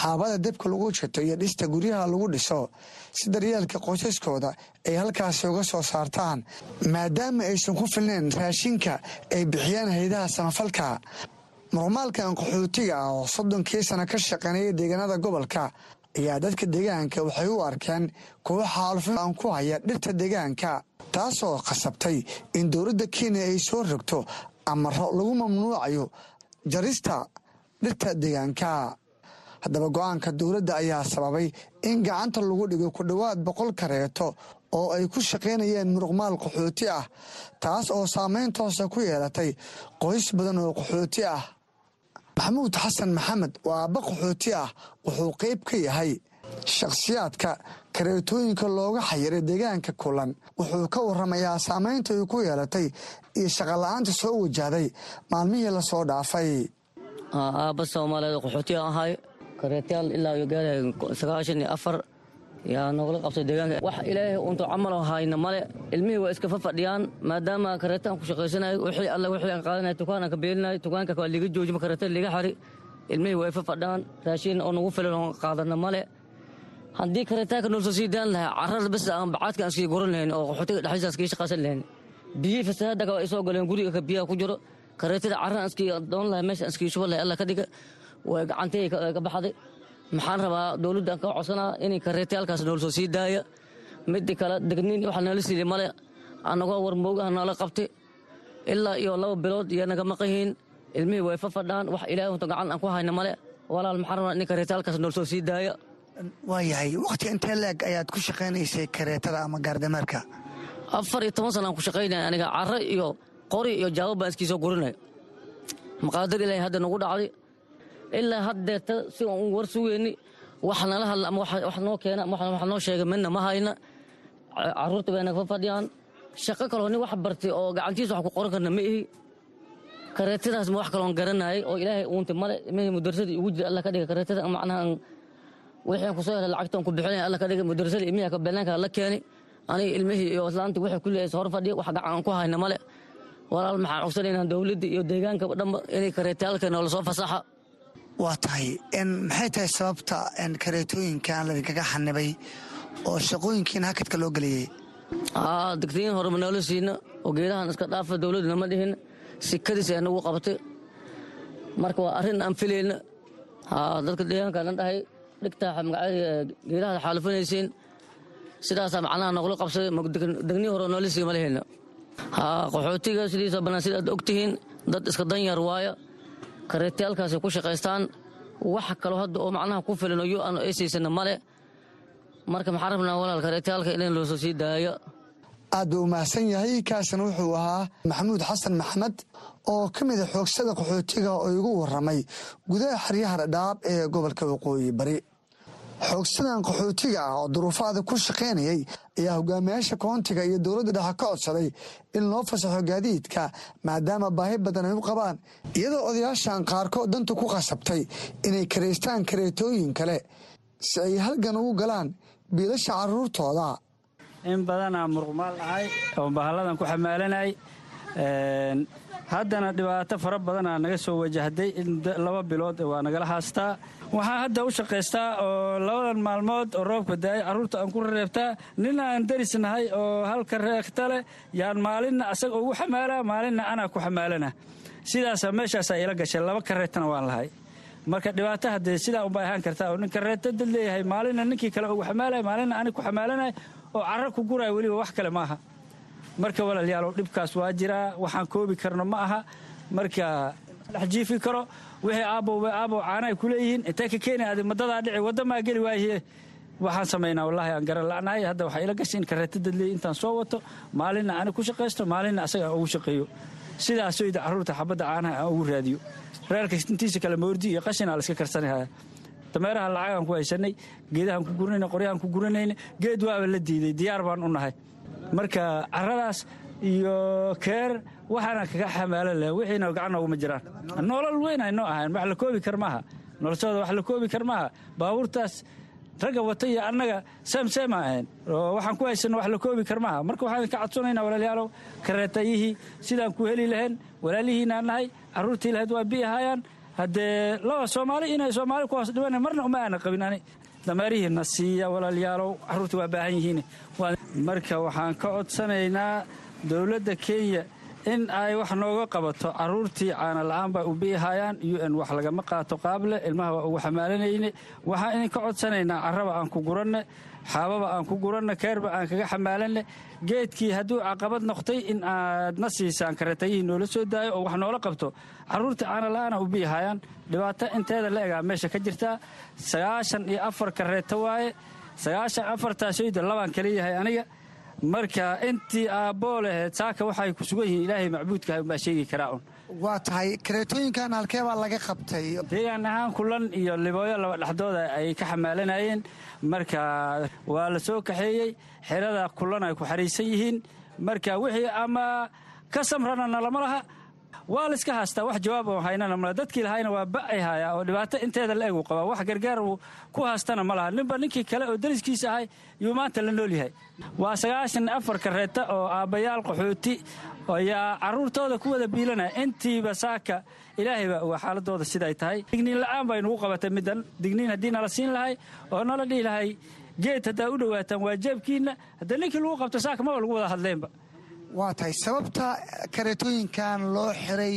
Speaker 19: xaabada debka lagu jito iyo dhista guryaha lagu dhiso si daryeelka qoysaskooda ay halkaasi uga soo saartaan maadaama aysan ku filnayn raashinka ay bixiyaan haydaha samafalka muruqmaalkan qaxootiga ah oo soddonkii sano ka shaqeynaya deegaanada gobolka ayaa dadka deegaanka waxay u arkeen kuwo xaalufin aan ku haya dhirta deegaanka taasoo khasabtay in dowladda kenya ay soo rogto amaro lagu mamnuucayo jarista dhirta deegaanka. Haddaba go'aanka dowladda ayaa sababay in gacanta lagu dhigo ku dhowaad boqol kareeto oo ay ku shaqaynayeen muruqmaal qaxooti ah taas oo saameyn toosa ku yeelatay qoys badan oo qaxooti ah maxamuud xasan maxamed waa aabba qaxooti ah wuxuu qayb ka yahay shakhsiyaadka kareetooyinka looga xayiray deegaanka kulan. Wuxuu ka waramayaa saameynta ay ku yeelatay iyo shaqola'aanta soo wajahday maalmihii la soo dhaafay.
Speaker 20: Aabba soomaaliyeed qaxootiga ahay kareetayaal ilaa iyo gaaraya sagaashan iyo afar yaa noogala qabtay deegaanka. Wax ilaahay untu camaloo hayna male. Ilmihii waa iska fafadhiyaan maadaama kareetaan ku shaqaysanayo wixii alle wixii aan qaadanay tukaanaan ka beelinayo tukaanka waa liiga joojima kareeta liiga xari. Ilmihii way fafadhaan raashin oo nagu filan oo qaadana male. Haddii kareetaanka noolsoo sii daan lahaa carrada bes aan bacaadka aan iskii guran lahayn oo qaxootiga dhexdiisa iskii shaqaysan lahayn. Biyihii fasahaadaka waa isoo galeen guriga ka biyaha ku jiro. Kareetada carraan iskii doon lahay meesha iskii shuban lahay alla ka dhiga. Way gacantay ka baxday maxaan rabaa dowladdan ka codsanaa inay kareetayaalkaas nool soo sii daaya. Midi kale degniin waxa nala siiyey male anagoo warmoogaha noola qabtay ilaa iyo laba bilood iyo naga maqahiin ilmihii way fafadhaan. Wax ilaahay unta gacan aan ku hayna male walaal maxaan rabaa in kareetayaalkaas nool soo sii daaya.
Speaker 19: Waayahay wakhti intee leeg ayaad ku shaqaynaysay kareetada ama gaardameerka?
Speaker 20: Afar iyo toban sana aan ku shaqaynaya aniga carro iyo qori iyo jaabo baan iskii soo gurinaya maqaadir ilaahay hadda nagu dhacday ilaa haddeeta si aan u war sugeyni wax hadla ama wax noo keena wax noo sheega midna ma hayna. Caruurta bay naga fadhiyaan. Shaqo kaloo nin wax bartay oo gacantiisa wax ku qoran karna ma ihi. Kareetadaas ma wax kaloon garanayay oo ilaahay uunta male mihii mudarsadii ugu jira alla ka dhiga kareetada macnaha wixii aan ku soo helay lacagtaan ku bixinay alla ka dhiga mudarsadii ilmihi ka banaanka la keeni aniga ilmihii iyo islaantii waxay ku leeyahay hor fadhiya wax gacan aan ku hayna male walaal maxaan cogsanaynaa dowladda iyo deegaanka dhanba inay kareetayaalka noola soo fasaxa
Speaker 19: waa tahay maxay tahay sababta kareetooyinkan ladinkaga xanibay oo shaqooyinkiin hakadka loo geliyey
Speaker 20: degtooyin horema noola siina oo geedahan iska dhaafa dowladdu nama dhihin sikadiis ay nagu qabatay marka waa arrin aan filayna dadka deegaanka dhan dhahay dhigtaa geedahaad xaalufinaysiin sidaasaa macnaha nogula qabsaday degnihi hore noola sii ma qaxootiga sidiisa bannaan sida aad ogtihiin dad iska danyar waaya kareetayaalkaasay ku shaqaystaan wax kaloo hadda oo macnaha ku filan oo yo aan aysaysana male marka maxaa rabnaa walaal kareetayaalka in loosoo sii daayo?
Speaker 19: Aad buu u mahadsan yahay kaasina wuxuu ahaa maxamuud xasan maxamed oo ka mida xoogsada qaxootiga oo igu waramay gudaha xeryaha dhadhaab ee gobolka waqooyi bari xoogsadan qaxootiga ah oo duruufaada ku shaqaynayay ayaa hogaamiyaasha koontiga iyo dowladda dhexe ka codsaday in loo fasaxo gaadiidka maadaama baahi badan ay u qabaan iyadoo odayaashan qaarkood danta ku qasabtay inay kareystaan kareetooyin kale si ay halgan ugu galaan biilasha caruurtooda.
Speaker 21: In badanaa muruqmaal ahay oo bahalladan ku xamaalanay haddana dhibaato fara badanaa naga soo wajahday laba bilood waa nagala haastaa waxaan hadda u shaqaystaa oo labadan maalmood oo roobka daay carruurta aan ku reebtaa nin aan darisnahay oo halka reekta leh yaan maalinna asaga ugu xamaalaa maalinna anaa ku xamaalana. Sidaasa meeshaasaa ila gashay laba kareetana waan lahay. Marka dhibaato haddee sidaa unbay ahaan kartaa oo nin kareeto dad leeyahay maalinna ninkii kale ugu xamaalaya maalinna ani ku xamaalanay oo carro ku guraya weliba wax kale maaha. Marka walaalyaalow dhibkaas waa jiraa waxaan koobi karno ma aha. Marka dhex jiifi karo wixii aabowba aabow caanaay ku leeyihiin intay ka keeni adi madadaa dhici waddamaa geli waaye. Waxaan samaynaa wallaahi aan garan la'nahay hadda waxaa ila gashay in kareeto dad leeyi intaan soo wato. Maalinna ani ku shaqaysto maalinna asaga ugu shaqeeyo. Sidaasoyda carruurta xabadda caanaha aan ugu raadiyo. Reerka intiisa kale moordi iyo qashinaa la iska karsanahaya dameeraha lacagaan ku haysanay geedahaan ku guranayna qoryahaan ku guranayna geed waaba la diiday diyaar baan u nahay. Marka carradaas iyo keer waxaana kaga xamaalan leh wixiina gacan nooguma jiraan. Nolol weyn ay noo ahayn wax la koobi kar maaha. Noloshooda wax la koobi kar maaha. Baabuurtaas ragga wata iyo annaga seemseema ahayn. Oo waxaan ku haysano wax la koobi kar maaha. Marka waxaan ka codsanaynaa walaalyaalow kareetayihii sidaan ku heli lahayn walaalihiinaan nahay carruurtii lahayd waa biihaayaan haddee laba soomaali inay soomaali ku hoos dhiban marna uma aana qabin ani. Dameerihiina siiya walaalyaalow carruurta waa baahan yihiin. Marka waxaan ka codsanaynaa dowladda kenya in ay wax nooga qabato carruurtii caana la'aan baa u biihayaan u n wax lagama qaato qaable ilmaha waa ugu xamaalanayne waxaan idinka codsanaynaa carraba aan ku guranne xaababa aan ku guranne keerba aan kaga xamaalanne geedkii hadduu caqabad noqtay in aad na siisaan kareetayihii noola soo daayo oo wax noola qabto carruurta caana la'aana u biihayaan dhibaato inteeda la egaa meesha ka jirtaa sagaashan iyo afar kareeto waaye. Sagaashan afartaasoyda labaan kala yahay aniga marka intii aabboo laheed saaka waxay ku sugan yihiin ilaahay macbuudkaah umbaa sheegi karaa un
Speaker 19: waa tahay kareetooyinkan halkee baa laga qabtay?
Speaker 21: Deegaan ahaan kulan iyo libooyo laba dhexdooda ay ka xamaalanayeen marka waa la soo kaxeeyey xerada kulan ay ku xariisan yihiin. Marka wixii ama ka samrana nalama laha waa layska haastaa wax jawaab oo haynana male dadkii lahayna waa ba'ay haayaa oo dhibaato inteeda la egu qabaa wax gargaar uu ku haastana ma laha. Ninba ninkii kale oo dariskiisa ahay yuu maanta la nool yahay. Waa sagaashan afar kareeta oo aabbayaal qaxooti ayaa carruurtooda ku wada biilanaya. Intiiba saaka ilaahay baa oga xaaladooda siday tahay. Digniin la'aan bay nugu qabatay middan. Digniin haddii nala siin lahay oo nala dhihi lahay geed haddaa u dhowaataan waa jeebkiinna. Haddii ninkii lagu qabto saaka maba lagu wada hadleenba
Speaker 19: waa tahay sababta kareetooyinkan loo xiray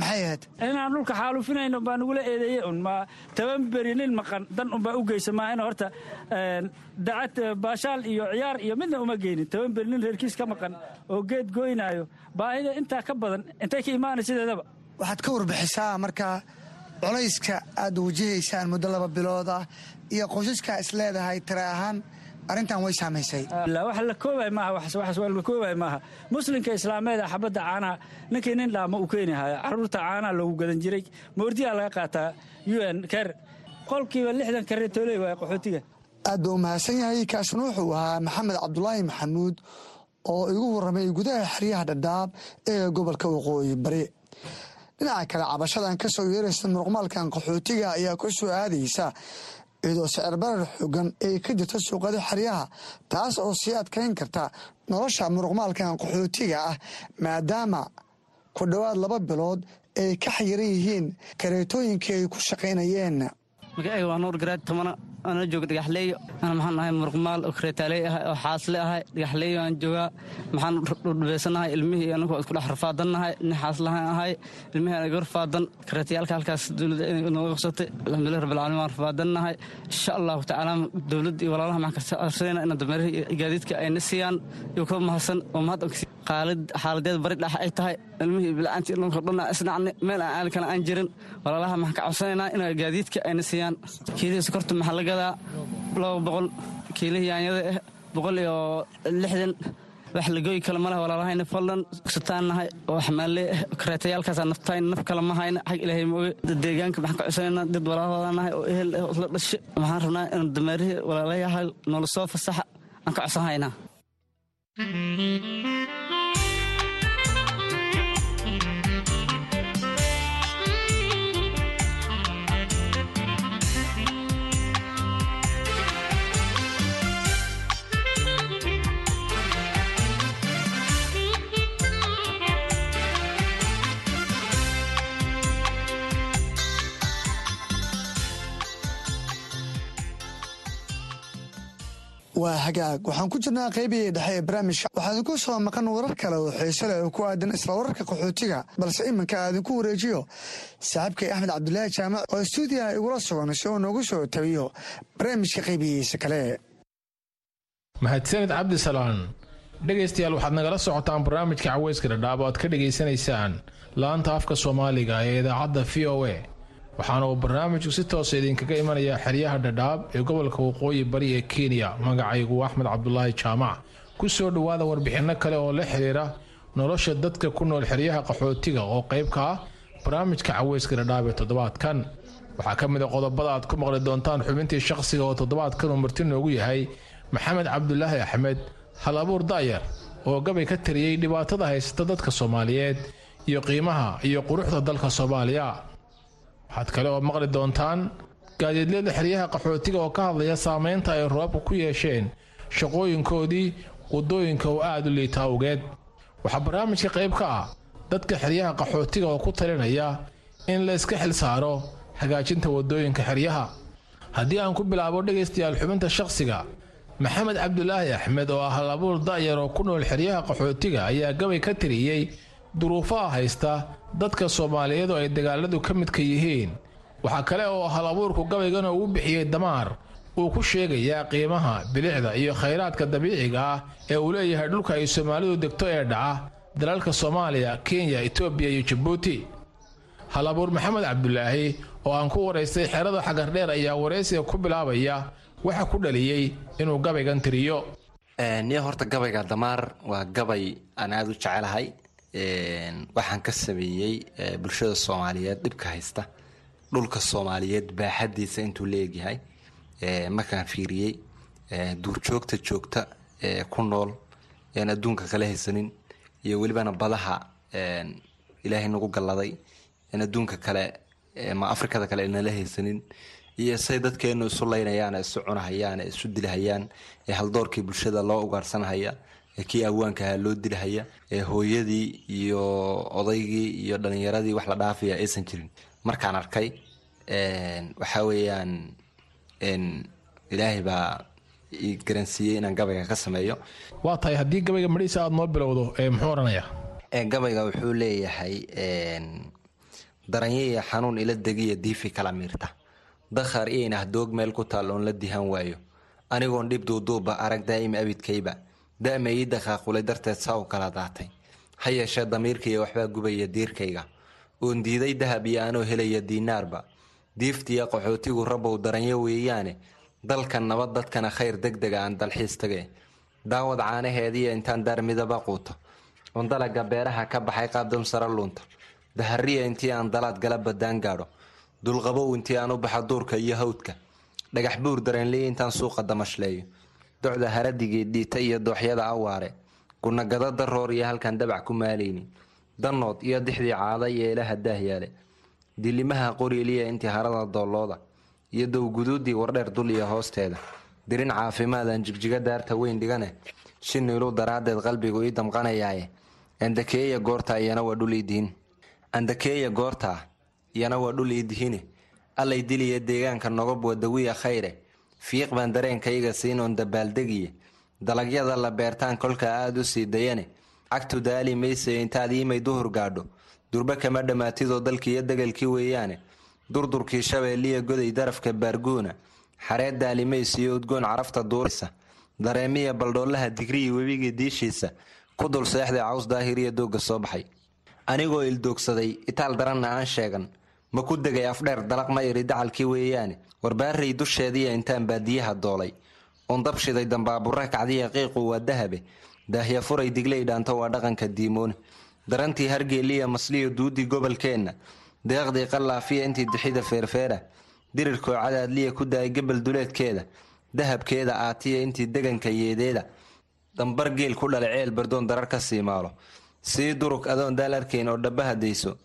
Speaker 19: maxay ahayd?
Speaker 21: Inaan dhulka xaalufinayno baa nagula eedeeye un. Ma toban beri nin maqan dan unbaa u geysa maahana horta dacad baashaal iyo ciyaar iyo midna uma geynin. Toban beri nin reerkiis ka maqan oo geed gooynaayo baahida intaa ka badan intay ka imaanay sideedaba.
Speaker 19: Waxaad ka warbixisaa marka colayska aad wajahaysaan muddo laba bilood ah iyo qoysaska is leedahay tare ahaan arrintan way saamaysay.
Speaker 21: Wax la koobay maaha la koobay maaha. Muslimka islaameeda xabadda caanaha ninkii nin dhaama uu keeni carruurta caanaha loogu gadan jiray. Moordiyaa laga qaataa u n ker. Qolkiiba lixdan kareetooley waaya qaxootiga.
Speaker 19: Aad buu mahadsan yahay kaasna wuxuu ahaa maxamed cabdulaahi maxamuud oo igu warramay gudaha xeryaha dhadhaab ee gobolka waqooyi bari. Dhinaca kale cabashadan ka soo yeeraysa muruqmaalkan qaxootiga ayaa ku soo aadaysa iyadoo sicir barar xoogan ay ka jirto suuqada xeryaha taas oo sii adkayn karta nolosha muruqmaalkan qaxootiga ah maadaama ku dhowaad laba bilood ay ka xayiran yihiin kareetooyinkii ay ku shaqaynayeen
Speaker 22: magacayga waa nuur garaad tamana. Ana jooga dhagaxleeyo ana maxaan ahay muruqmaal oo kareetaaley ahay oo xaasle ahay. Dhagaxleeyo aan joogaa maxaan dhudhubeysanahay ilmihii anagu isku dhex rafaadannahay nin xaaslahaan ahay ilmihii anaga rafaadan kareetayaalka halkaas dowladda nooga qabsatay. Alxamdulilah rabbilcaalamiin waan rafaadannahay. Insha allahu tacaala dowladda iyo walaalaha maxaan ka ina dameerihii iyo gaadiidka ayna siiyaan. Iyo ka mahadsan oo mahad xaaladeed bari dhax ay tahay. Ilmihii bilcaantii dhanko dhanna isnacni meel aan aali aan jirin. Walaalaha maxaan ka codsanaynaa ina gaadiidka ayna siiyaan kiilihii sokorta maxaa la gadaa laba boqol kiilihii yaanyada ah boqol iyo lixdan. Wax lagooyi kale malaha walaalahayna fadlan nahay oo xamaalee ah kareetayaalkaasaa naftayn naf kale ma hayna. Xag ilaahay ma oge dad deegaanka maxaan ka codsanaynaa dad walaalahooda nahay oo ehel ah oo isla dhashe waxaan rabnaa in dameerihii walaalayahay noola soo fasaxa aan ka codsan haynaa
Speaker 19: waa hagaag waxaan ku jirnaa qaybihii dhexe ee barnaamijka. Waxaa idinku soo maqan warar kale oo xiise oo ku aadan isla wararka qaxootiga balse iminka aadinku wareejiyo. Saaxiibkay axmed cabdulaahi jaamac oo stuudiyaha igula sugan si uu noogu soo tabiyo barnaamijka qaybihiisa kale.
Speaker 23: Mahadsanid cabdisalaan dhegaystayaal waxaad nagala socotaan barnaamijka caweyska dhadhaab oo aad ka dhegaysanaysaan laanta afka soomaaliga ee idaacadda v o a waxaana uu barnaamijku si toosa idinkaga imanayaa xeryaha dhadhaab ee gobolka waqooyi bari ee kenya magacaygu axmed cabdulaahi jaamac. Ku soo dhowaada warbixinno kale oo la xiriira nolosha dadka ku nool xeryaha qaxootiga oo qayb ka ah barnaamijka caweyska dhadhaab ee toddobaadkan. Waxaa ka mid a qodobada aad ku maqli doontaan xubintii shaqsiga oo toddobaadkan uu marti noogu yahay maxamed cabdulaahi axmed hal abuur daayar oo gabay ka tariyey dhibaatada haysata dadka soomaaliyeed iyo qiimaha iyo quruxda dalka soomaaliya waxaad kale oo maqli doontaan gaadiidlada xeryaha qaxootiga oo ka hadlaya saameynta ay roobabka ku yeesheen shaqooyinkoodii waddooyinka oo aad u liita awgeed. Waxaa barnaamijka qayb ka ah dadka xeryaha qaxootiga oo ku talinaya in la iska xil saaro hagaajinta waddooyinka xeryaha. Haddii aan ku bilaabo dhegaystayaal xubinta shaqsiga maxamed cabdulaahi axmed oo ah halabuur da'yar oo ku nool xeryaha qaxootiga ayaa gabay ka tiriyey duruufaha haysta dadka soomaaliyeed oo ay dagaaladu ka midka yihiin. Waxaa kale oo hal abuurku gabaygan uu bixiyey damaar. Uu ku sheegayaa qiimaha bilicda iyo khayraadka dabiiciga ah ee uu leeyahay dhulka ay soomaalidu degto ee dhaca dalalka soomaaliya kenya etoobiya iyo jabuuti hal abuur maxamed cabdulaahi oo aan ku waraystay xerada xagardheer ayaa waraysiga ku bilaabaya waxa ku dhaliyey inuu gabaygan tiriyo.
Speaker 24: Niyo horta gabayga damaar waa gabay aan aada u jecelahay waxaan ka sameeyey bulshada soomaaliyeed dhibka haysta. Dhulka soomaaliyeed baaxadiisa intuu la egyahay. Markaan fiiriyey duurjoogta joogta ku nool aan adduunka kala haysanin iyo welibana badaha ilaahay nagu galladay aan adduunka kale ma afrikada kale nala haysanin iyo say dadkeenu isu laynayaan isu cunahayaan isu dilahayaan ee haldoorkii bulshada loo ugaarsanhaya kii awaanka ahaa loo dilahaya ee hooyadii iyo odaygii iyo dhalinyaradii wax la dhaafaya aysan jirin. Markaan arkay waxa weeyaan ilaahay baa ii garansiiyey inaan gabayga ka sameeyo.
Speaker 23: Waa tahay haddii gabayga madhiisa aada noo bilowdo muxuu odhanayaa
Speaker 24: gabayga wuxuu leeyahay daranyo iyo xanuun ila degiya diifi kala miirta. Dakhar iynah doog meel ku taal oon la dihan waayo. Anigoon dhib duuduuba arag daa'ima abidkayba da'ma ii dakhaaqulay darteed saa u kala daatay. Ha yeeshee damiirkaiyo waxbaa gubaya diirkayga. Oon diiday dahab iyo anoo helaya diinaarba. Diiftiya qaxootigu rabbow daranyo weeyaane. Dalkan nabad dadkana khayr deg dega aan dalxiis tage daawad caanaheediiyo intaan daar midaba quuto. Oon dalaga beeraha ka baxay qaabdam sara luunta dahariya intii aan dalaad gala badaan gaadho. Dulqabow intii aan u baxa duurka iyo hawdka. Dhagax buur dareenliya intaan suuqa damashleeyo docda haradigii dhiita iyo dooxyada awaare gunagado daroor iyo halkaan dabac ku maalaynin danood iyo dixdii caada iyo ilaha daahyaale dilimaha qoriiliya intii harada doolooda iyo dowguduudii wardheer dul iyo hoosteeda dirin caafimaadaan jigjiga daarta weyn dhigane shinilu daraaddeed qalbigu ii damqanayaaye andakeeya goorta iyana waa dhul idihin andakeeya goortaa iyana waa dhul iidihine allay diliya deegaanka nogob wadawiya khayre fiiq baan dareenkayga siinoon dabaaldegiye dalagyada la beertaan kolka aada u sii dayane cagtu daali mayse intaad iimay duhur gaadho. Durba kama dhammaatidoo dalkiiyo degalkii weeyaane. Durdurkii shabeelliya goday darafka baarguuna. Xareed daalimaysiyo udgoon carafta duuraysa. Dareemiya baldhoolaha digriyi webigii diishiisa. Ku dul seexday caws daahiriya doogga soo baxay. Anigoo ildoogsaday itaal daranna aan sheegan. Ma ku degay afdheer dalaq ma iri dacalkii weeyaane warbaaray dusheediya intaan baadiyaha doolay. Undabshiday dambaabura kacdiya qiiqu waa dahabe daahya furay digley dhaanto waa dhaqanka diimoone darantii hargeeliya masliyo duudii gobolkeenna. Deeqdii qallaafiya intii dixida feerfeera. Dirirkoo cadaadliya ku daayay gebel duleedkeeda. Dahabkeeda aatiya intii deganka yeedeeda. Dambar geel ku dhala ceel bardoon darar ka sii maalo. Sii durug adoon daal arkayn oo dhabbaha dayso.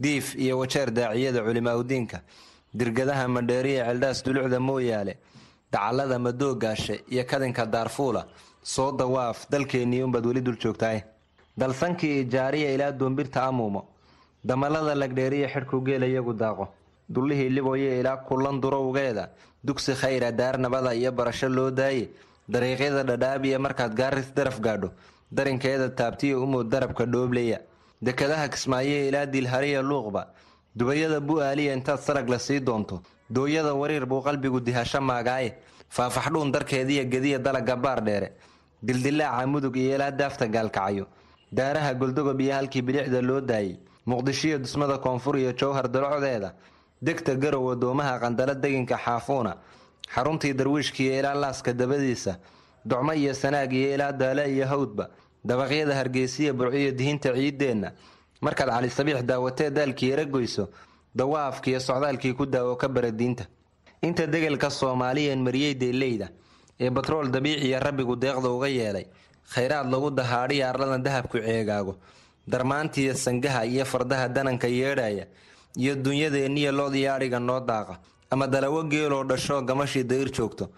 Speaker 24: Diif iyo wajeer daaciyada culimaaudiinka dirgadaha madheeriya celdhaas dulucda mooyaale dacallada madoogaashe iyo kadinka daarfuula soo dawaaf dalkeennii unbaad weli dul joogtaay dalsankii ijaariya ilaa doombirta amuumo damalada lagdheeriya xidhku geela iyagu daaqo. Dullihii liboye ilaa kullan durowgeeda dugsi khayra daar nabada iyo barasho loo daaye. Dariiqyada dhadhaabiya markaad gaaris daraf gaadho darinkeeda taabtiya umood darabka dhoobleya dekadaha kismaaye ilaa diilhariya luuqba dubayada bu-aaliya intaad sarag la sii doonto. Dooyada wariir buu qalbigu dihasho maagaaye faafaxdhuun darkeediya gediya dalaga baar dheere. Dildilaaca mudug iyo ilaa daafta gaalkacyo daaraha goldogob iyo halkii bidixda loo daayey muqdishiyo dusmada koonfur iyo jowhar dalocdeeda degta garow wadoomaha qandalo deginka xaafuuna. Xaruntii darwiishkiiyo ilaa laaska dabadiisa. Docmo iyo sanaag iyo ilaa daale iyo hawdba. Dabaqyada hargeysiya burciyo dihinta ciideenna markaad cali sabiix daawatee daalkii eragoyso dawaafkiiyo socdaalkii ku daawo ka bara diinta. Inta degelka soomaaliyan mariyey deeleyda ee batrool dabiiciya rabbigu deeqda uga yeelay khayraad lagu dahaadhiya arladan dahabku ceegaago darmaantiiyo sangaha iyo fardaha dananka yeedhaya iyo dunyadeenniya loodiyo adhiga noo daaqa ama dalawo geeloo dhashoo gamashii dayr joogto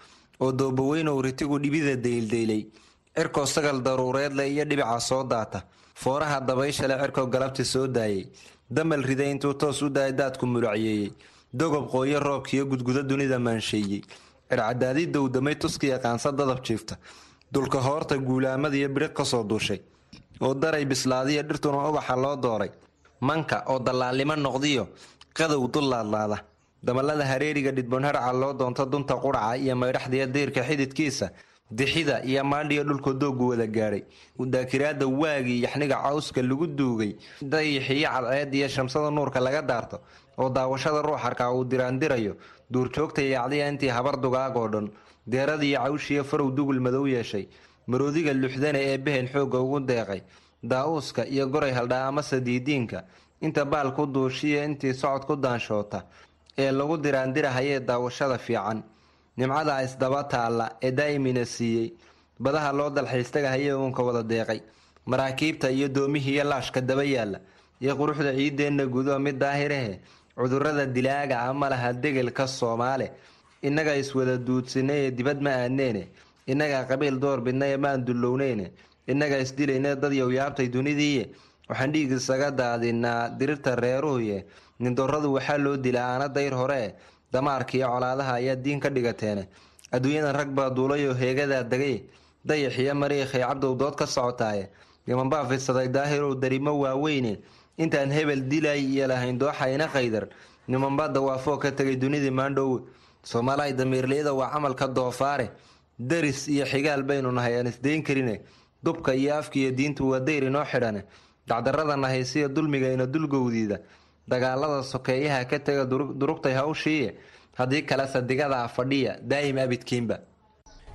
Speaker 24: oo doobaweynow ritigu dhibida dayldaylay cirkoo sagal daruureedle iyo dhibica soo daata fooraha dabayshale cirkoo galabti soo daayay. Damal riday intuu toos u daaya daadku mulacyeeyey dogob qooyo roobkiiyo gudgudo dunida maansheeyey circadaadi dowdamay tuskiya qaansa dadab jiifta. Dulka hoorta guulaamadiyo bidhiq ka soo duushay. Oo daray bislaadiya dhirtuna ubaxa loo dooray. Manka oo dallaalnimo noqdiyo qadow dul laadlaada. Damalada hareeriga dhidbonharca loo doonto dunta quraca iyo maydhaxdiya diirka xididkiisa dixida iyo maandhiyo dhulka doogu wada gaadhay daakiraada waagii yaxniga cawska lagu duugay dayixiyo cadceed iyo shamsada nuurka laga daarto oo daawashada ruuxarka uu diraandirayo duurjoogta yaacdiya intii habar dugaagoo dhan deeradiiyo cawshiyo farow dugul madow yeeshay maroodiga luxdane ee behen xoogga ugu deeqay daa-uuska iyo goray haldhaa amase diidiinka inta baal ku duushiya intii socod ku daanshoota ee lagu diraandirahayee daawashada fiican nimcada isdaba taalla ee daa'imina siiyey. Badaha loo dalxiistagahayee uunka wada deeqay. Maraakiibta iyo doomihiiyo laashka daba yaalla. Iyo quruxda ciideenna gudo mid daahirahe cudurrada dilaaga ah ma laha degelka soomaale. Innaga iswada duudsinay ee dibad ma aadneene innagaa qabiil door bidnaye maan dullowneene. Innaga isdilayne dad yowyaabtay dunidiiye. Waxaan dhiig isaga daadinaa dirirta reeruhuye nindoradu waxaa loo dilaa aana dayr horee damaarkiiyo colaadaha ayaa diin ka dhigateene adduunyadan rag baa duulayoo heegadaa degay dayaxiyo mariikhay cabdow dood ka socotaaye nimanbaa fidsaday daahirow darimo waaweyne intaan hebel dilay iyo lahayn dooxayna qaydar nimanbaa dawaafoo ka tegay dunidii maandhow soomaalahay damiirliyada waa camalka doofaare. Daris iyo xigaal baynu nahay aan isdayn karine dubka iyo afka iyo diintu waa dayr inoo xidhane dacdarada nahaysiya dulmigayna dulgowdiida dagaalada sokeeyaha ka tega durugtay hawshiiye haddii kalese digadaa fadhiya daa'im abidkiinba.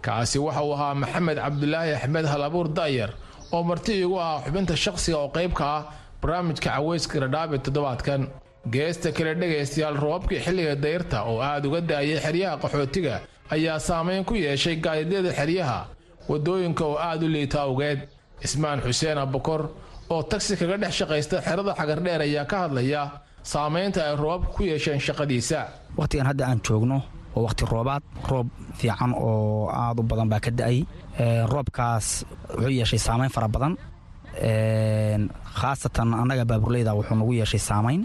Speaker 23: Kaasi waxa uu ahaa maxamed cabdulaahi axmed halabuur da'yar oo marti igu ah xubinta shaqsiga oo qayb ka ah barnaamijka caweyska radhaabe toddobaadkan. Geesta kale dhegaystayaal roobabkii xilliga dayrta oo aad uga da'ayay xeryaha qaxootiga ayaa saameyn ku yeeshay gaadidyada xeryaha waddooyinka oo aad u liita awgeed. Ismaan xuseen abukor oo tagsi kaga dhex shaqaysta xerada xagardheer ayaa ka hadlaya saamaynta ay roobabka ku yeesheen shaqadiisa.
Speaker 25: Wakhtigan hadda aan joogno waa wakhti roobaad. Roob fiican oo aad u badan baa ka da'ay. Roobkaas wuxuu yeeshay saamayn fara badan. Khaasatan annaga baaburleyda wuxuu nagu yeeshay saamayn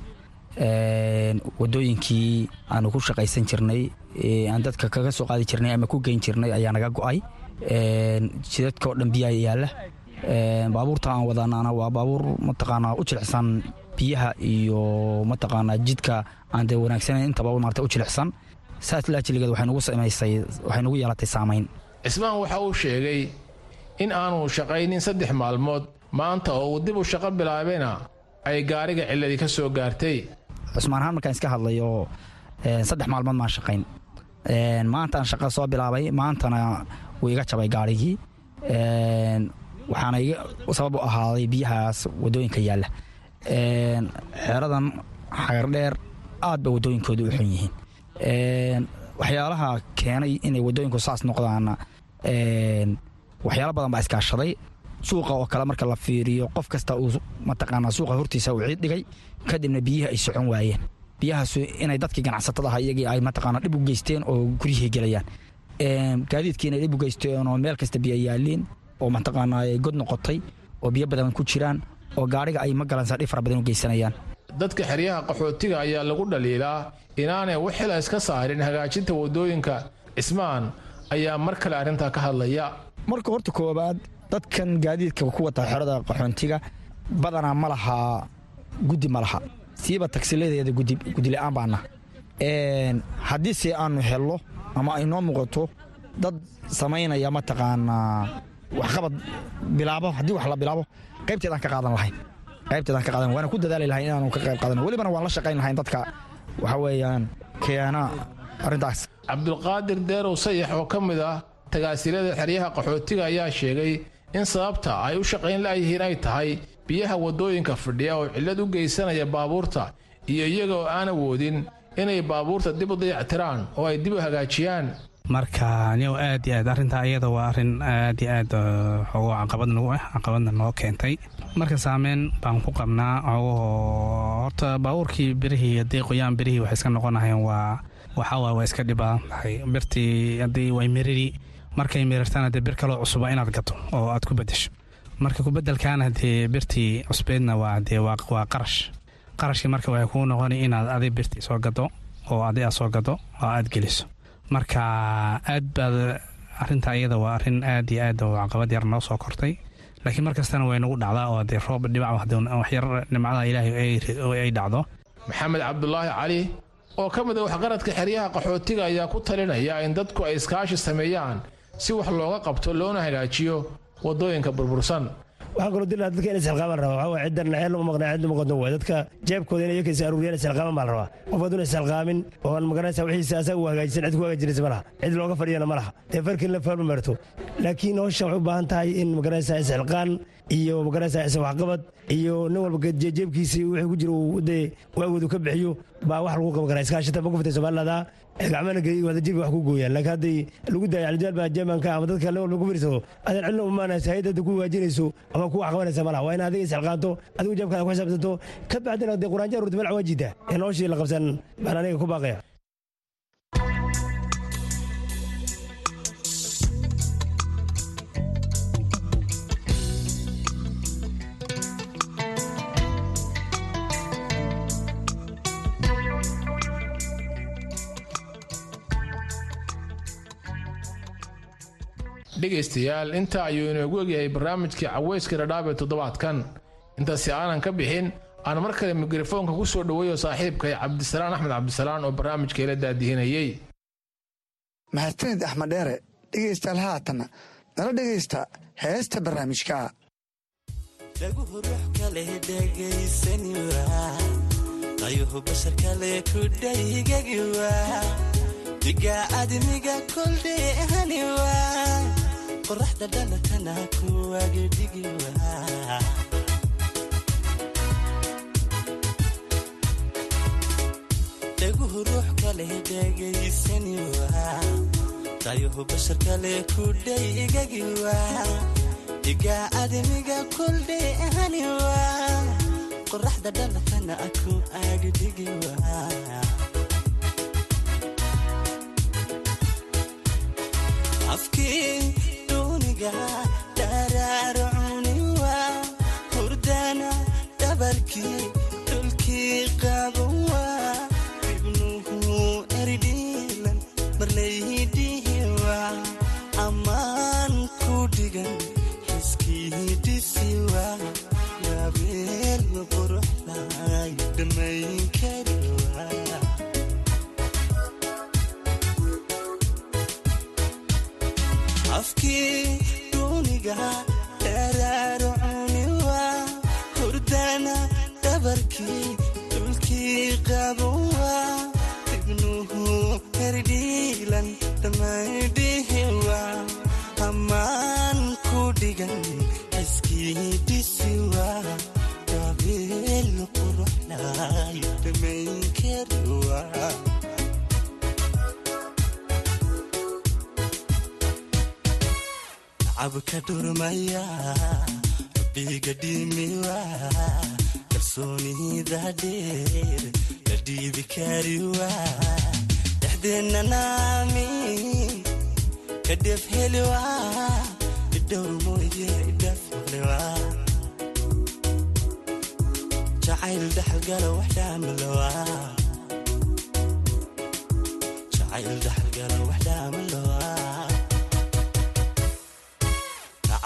Speaker 25: wadooyinkii aanu ku shaqaysan jirnay aan dadka kaga soo qaadi jirnay ama ku geyn jirnay ayaa naga go'ay. Jidadka oo dhan biyaa yaalla. Baabuurta aan wadanaana waa baabuur mataqaanaa u jilicsan biyaha iyo mataqaanaa jidka aan dee wanaagsanayn intaba maarata u jilicsan. Saas nagu samaysay waxay nagu yeelatay saamayn.
Speaker 23: Cismaan waxa uu sheegay in aanu shaqaynin saddex maalmood maanta oo uu dib u shaqo bilaabayna ay gaariga cilladii ka soo gaartay.
Speaker 25: Cusmaan ahaan markaan iska hadlayo saddex maalmood maan shaqayn. Maantaan shaqo soo bilaabay maantana wuu iga jabay gaarigii. Waxaana sabab u ahaaday biyahaas waddooyinka yaalla xeeradan xagardheer aad ba wadooyinkooda u xun yihiin. Waxyaalaha keenay inay wadooyinku saas noqdaana waxyaalo badan baa iskaashaday. Suuqa oo kale marka la fiiriyo qof kasta uu mataqaanaa suuqa hortiisa uu ciid dhigay kadibna biyihi ay socon waayeen. Biyahaasu inay dadkii ganacsatada iyagii ay mataqaanaa dhib u geysteen oo guryihii gelayaan. Gaadiidkii inay dhib u geysteen oo meel kasta biyo yaaliin oo mataqaanaa god noqotay oo biyo badan ku jiraan oo gaariga ay magalansa dhib fara badan u geysanayaan.
Speaker 23: Dadka xeryaha qaxootiga ayaa lagu dhaliilaa inaanay waxila iska saarin hagaajinta waddooyinka cismaan ayaa mar kale arrintaa ka hadlaya.
Speaker 25: Marka horta koobaad dadkan gaadiidka ku wata xerada qaxoontiga badanaa ma laha guddi ma laha. Siiba tagsiladeeda gudila'aan baana haddiise aanu helno ama ay noo muuqato dad samaynaya mataqaanaa waxqabad bilaabo haddii wax la bilaabo qaybteedaan ka qaadan lahayn qaybteedaan ka qaadan waana ku dadaali lahayn inaanu ka qayb qaadan welibana waan la shaqayn lahayn dadka. Waxa weeyaan keena arrintaas.
Speaker 23: Cabdulqaadir deerow sayax oo ka mid ah tagaasilada xeryaha qaxootiga ayaa sheegay in sababta ay u shaqayn la'yihiin ay tahay biyaha waddooyinka fadhiya oo cillad u geysanaya baabuurta iyo iyaga oo aan awoodin inay baabuurta dib u dayactiraan oo ay dib u hagaajiyaan
Speaker 26: marka niyow aad iyo aad. Arrintaa iyada waa arrin aad iyo aad xoogo caqabad nagu ah caqabadna noo keentay. Marka saameyn baan ku qabnaa xoogahoo horta baabuurkii birihii haddii qoyaan birihii waxay iska noqonahayeen waa waxawaa waa iska dhibaa. Birtii haddii way miriri markay mirirtana dee bir kaloo cusuba inaad gato oo aad ku bedesho marka kubedelkaana dee birtii cusbeedna waa dee waa qarash. Qarashkii marka waxay kuu noqoni inaad adi birtii soo gado oo adi aad soo gado oo aad geliso marka aad baad arrintaa iyada waa arrin aad iyo aad oo caqabad yar noo soo kortay. Laakiin mar kastana way nagu dhacdaa oo dee roob dhibac waxyar nimcada ilaahay ay dhacdo.
Speaker 23: Maxamed cabdulaahi cali oo ka mid a waxqaradka xeryaha qaxootiga ayaa ku talinaya in dadku ay iskaashi sameeyaan si wax looga qabto loona hagaajiyo waddooyinka burbursan
Speaker 27: waxaan kaloo dilaa dadka inay salqaamaan rabaa. Waxaa waye ciddan xeel uma maqnaa cid uma qodon waay dadka jeebkooda inay yakaysa aruuriyaan salqaaman baa la rabaa. Qof hadduna salqaamin oo aan magaranaysa wixiisa asaga u hagaajisan cid ku hagaajinaysa ma laha. Cid looga fadhiyana ma laha. Dee farkin la faalma marto laakiin howsha waxay u baahan tahay in magaranaysa isxilqaan iyo magaranaysa isa waxqabad iyo nin walba jeebkiisii wixii ku jira uu dee waawoodu ka bixiyo baa wax lagu qaban karaa iskaashata ma ku fitay soomaalilada gacmana geliy wadajirka wax ku gooyaan laakiin hadday lagu daayo calijaal baa jeemanka ama dadka le walba ku fiirsado adan cilna umaanaysa hayadda ku waajinayso ama ku wax malaha waa in adiga isxilqaanto adigu jeebkaada ku xisaabtanto ka bacdina dee quraanjo arurta meel cawaajida ee noloshii la qabsan baan aniga ku baaqaya
Speaker 23: dhegaystayaal intaa ayuu inoogu egyahay barnaamijkii caweyska dhadhaab ee toddobaadkan. Intaasi aanan ka bixin aan mar kale mikrofoonka ku soo dhoweeyo saaxiibkay cabdisalaan axmed cabdisalaan oo barnaamijka ila daadihinayey
Speaker 19: mahadsanid axmed dheere dhegaystayaal haatanna nala dhegaysta heesta barnaamijka.
Speaker 28: Dhaguhu ruux qoraxda dhalatana kuwagedhigiwa dhaguhu ruux kaleh dhegaysaniwa dayuhu bashar kale ku dhaygagiwa dhigaa adimiga kuldhee haniwa qoraxda dhalatana aku agdhigiwa afkii duuniga dharaarcuniwa hurdana dhabarkii herdhiilan dhammaydhihiwa ammaan ku dhigan xiskiidisiwa yabeel quruxlay dhammayn kariwa cabka dhurmaya rabbiga dhimiwa kalsoonida dheer la dhiibi kariwa dhexdeenna naami ka dhef heliwa idhowr mooye idhaflewa jacayl dhaxalgala wax dhaamalowa jacayl dhaxalgala wax dhaamalowa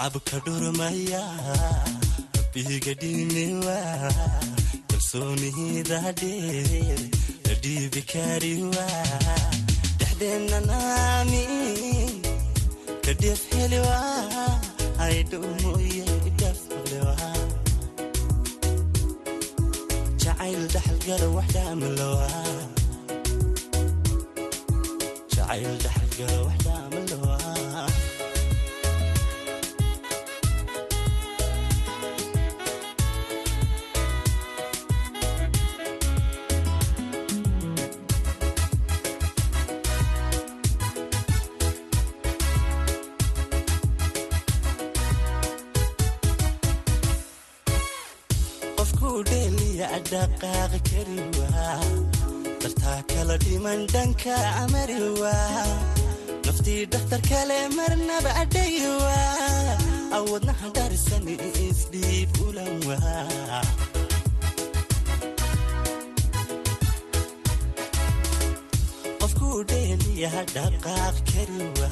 Speaker 28: cabka dhurmaya rabbiga dhimiwa kalsoonida dheer la dhiibi kariwa dhexdeenna naami ka dhef heliwa aydhow mooye idhaflewa jacayl dhaxalgala wax dhaamalowa jacayl dhaxalgala wax dhaamalowa kala dhiman dhanka amariwa naftii dhakhtar kale marnaba adhayiwa awadnaha dharisan isdhiib ulanwa qofkuu dheeliya dhaqaaq kariwa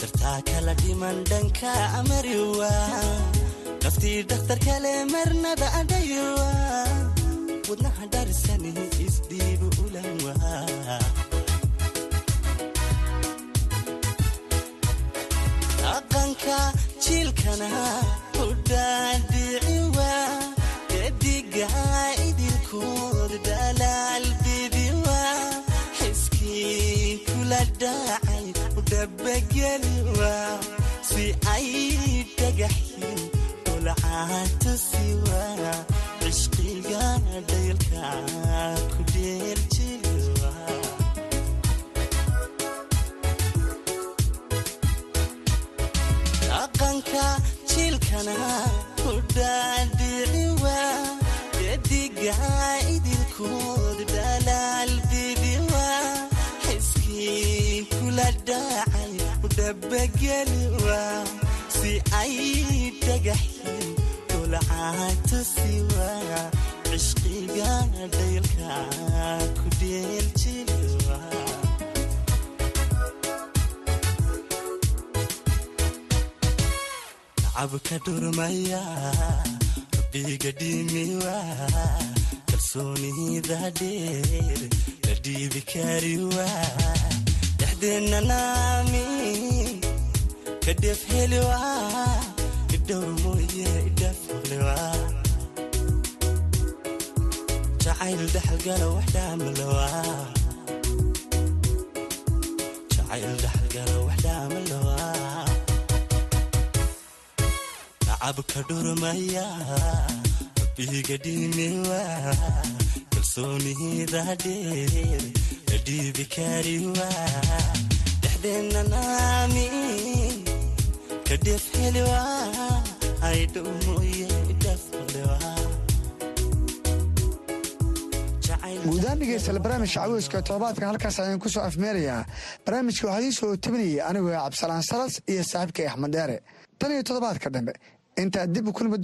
Speaker 28: dartaa kala dhiman dhanka amariwa naftii dhakhtar kale marnaba adhayiwa wadnaha dharisani cishqiga dhaylka ku dheeljiliwa cishqiga dhaylka ku dheeljiliwa cabka dhurmaya rabbiga dhimiwa kalsoonida dheer la dhiibi kariwa dhexdeenna naami ka dhef heliwa idhowr mooye idhaflewa jacayl dhaxalgala wax dhaamalowa jacayl dhaxalgala wax dhaamalowa cabka dhurmaya rabbiga dhimiwa kalsoonida
Speaker 19: barnaamijka caweyska toddobaadkan halkaas ayaan ku soo afmeerayaa barnaamijka waxaa idiin soo tabinayay anigoo cabdisalaan salas iyo saaxiibkay axmed dheere tan iyo toddobaadka dambe intaa dib u kulmi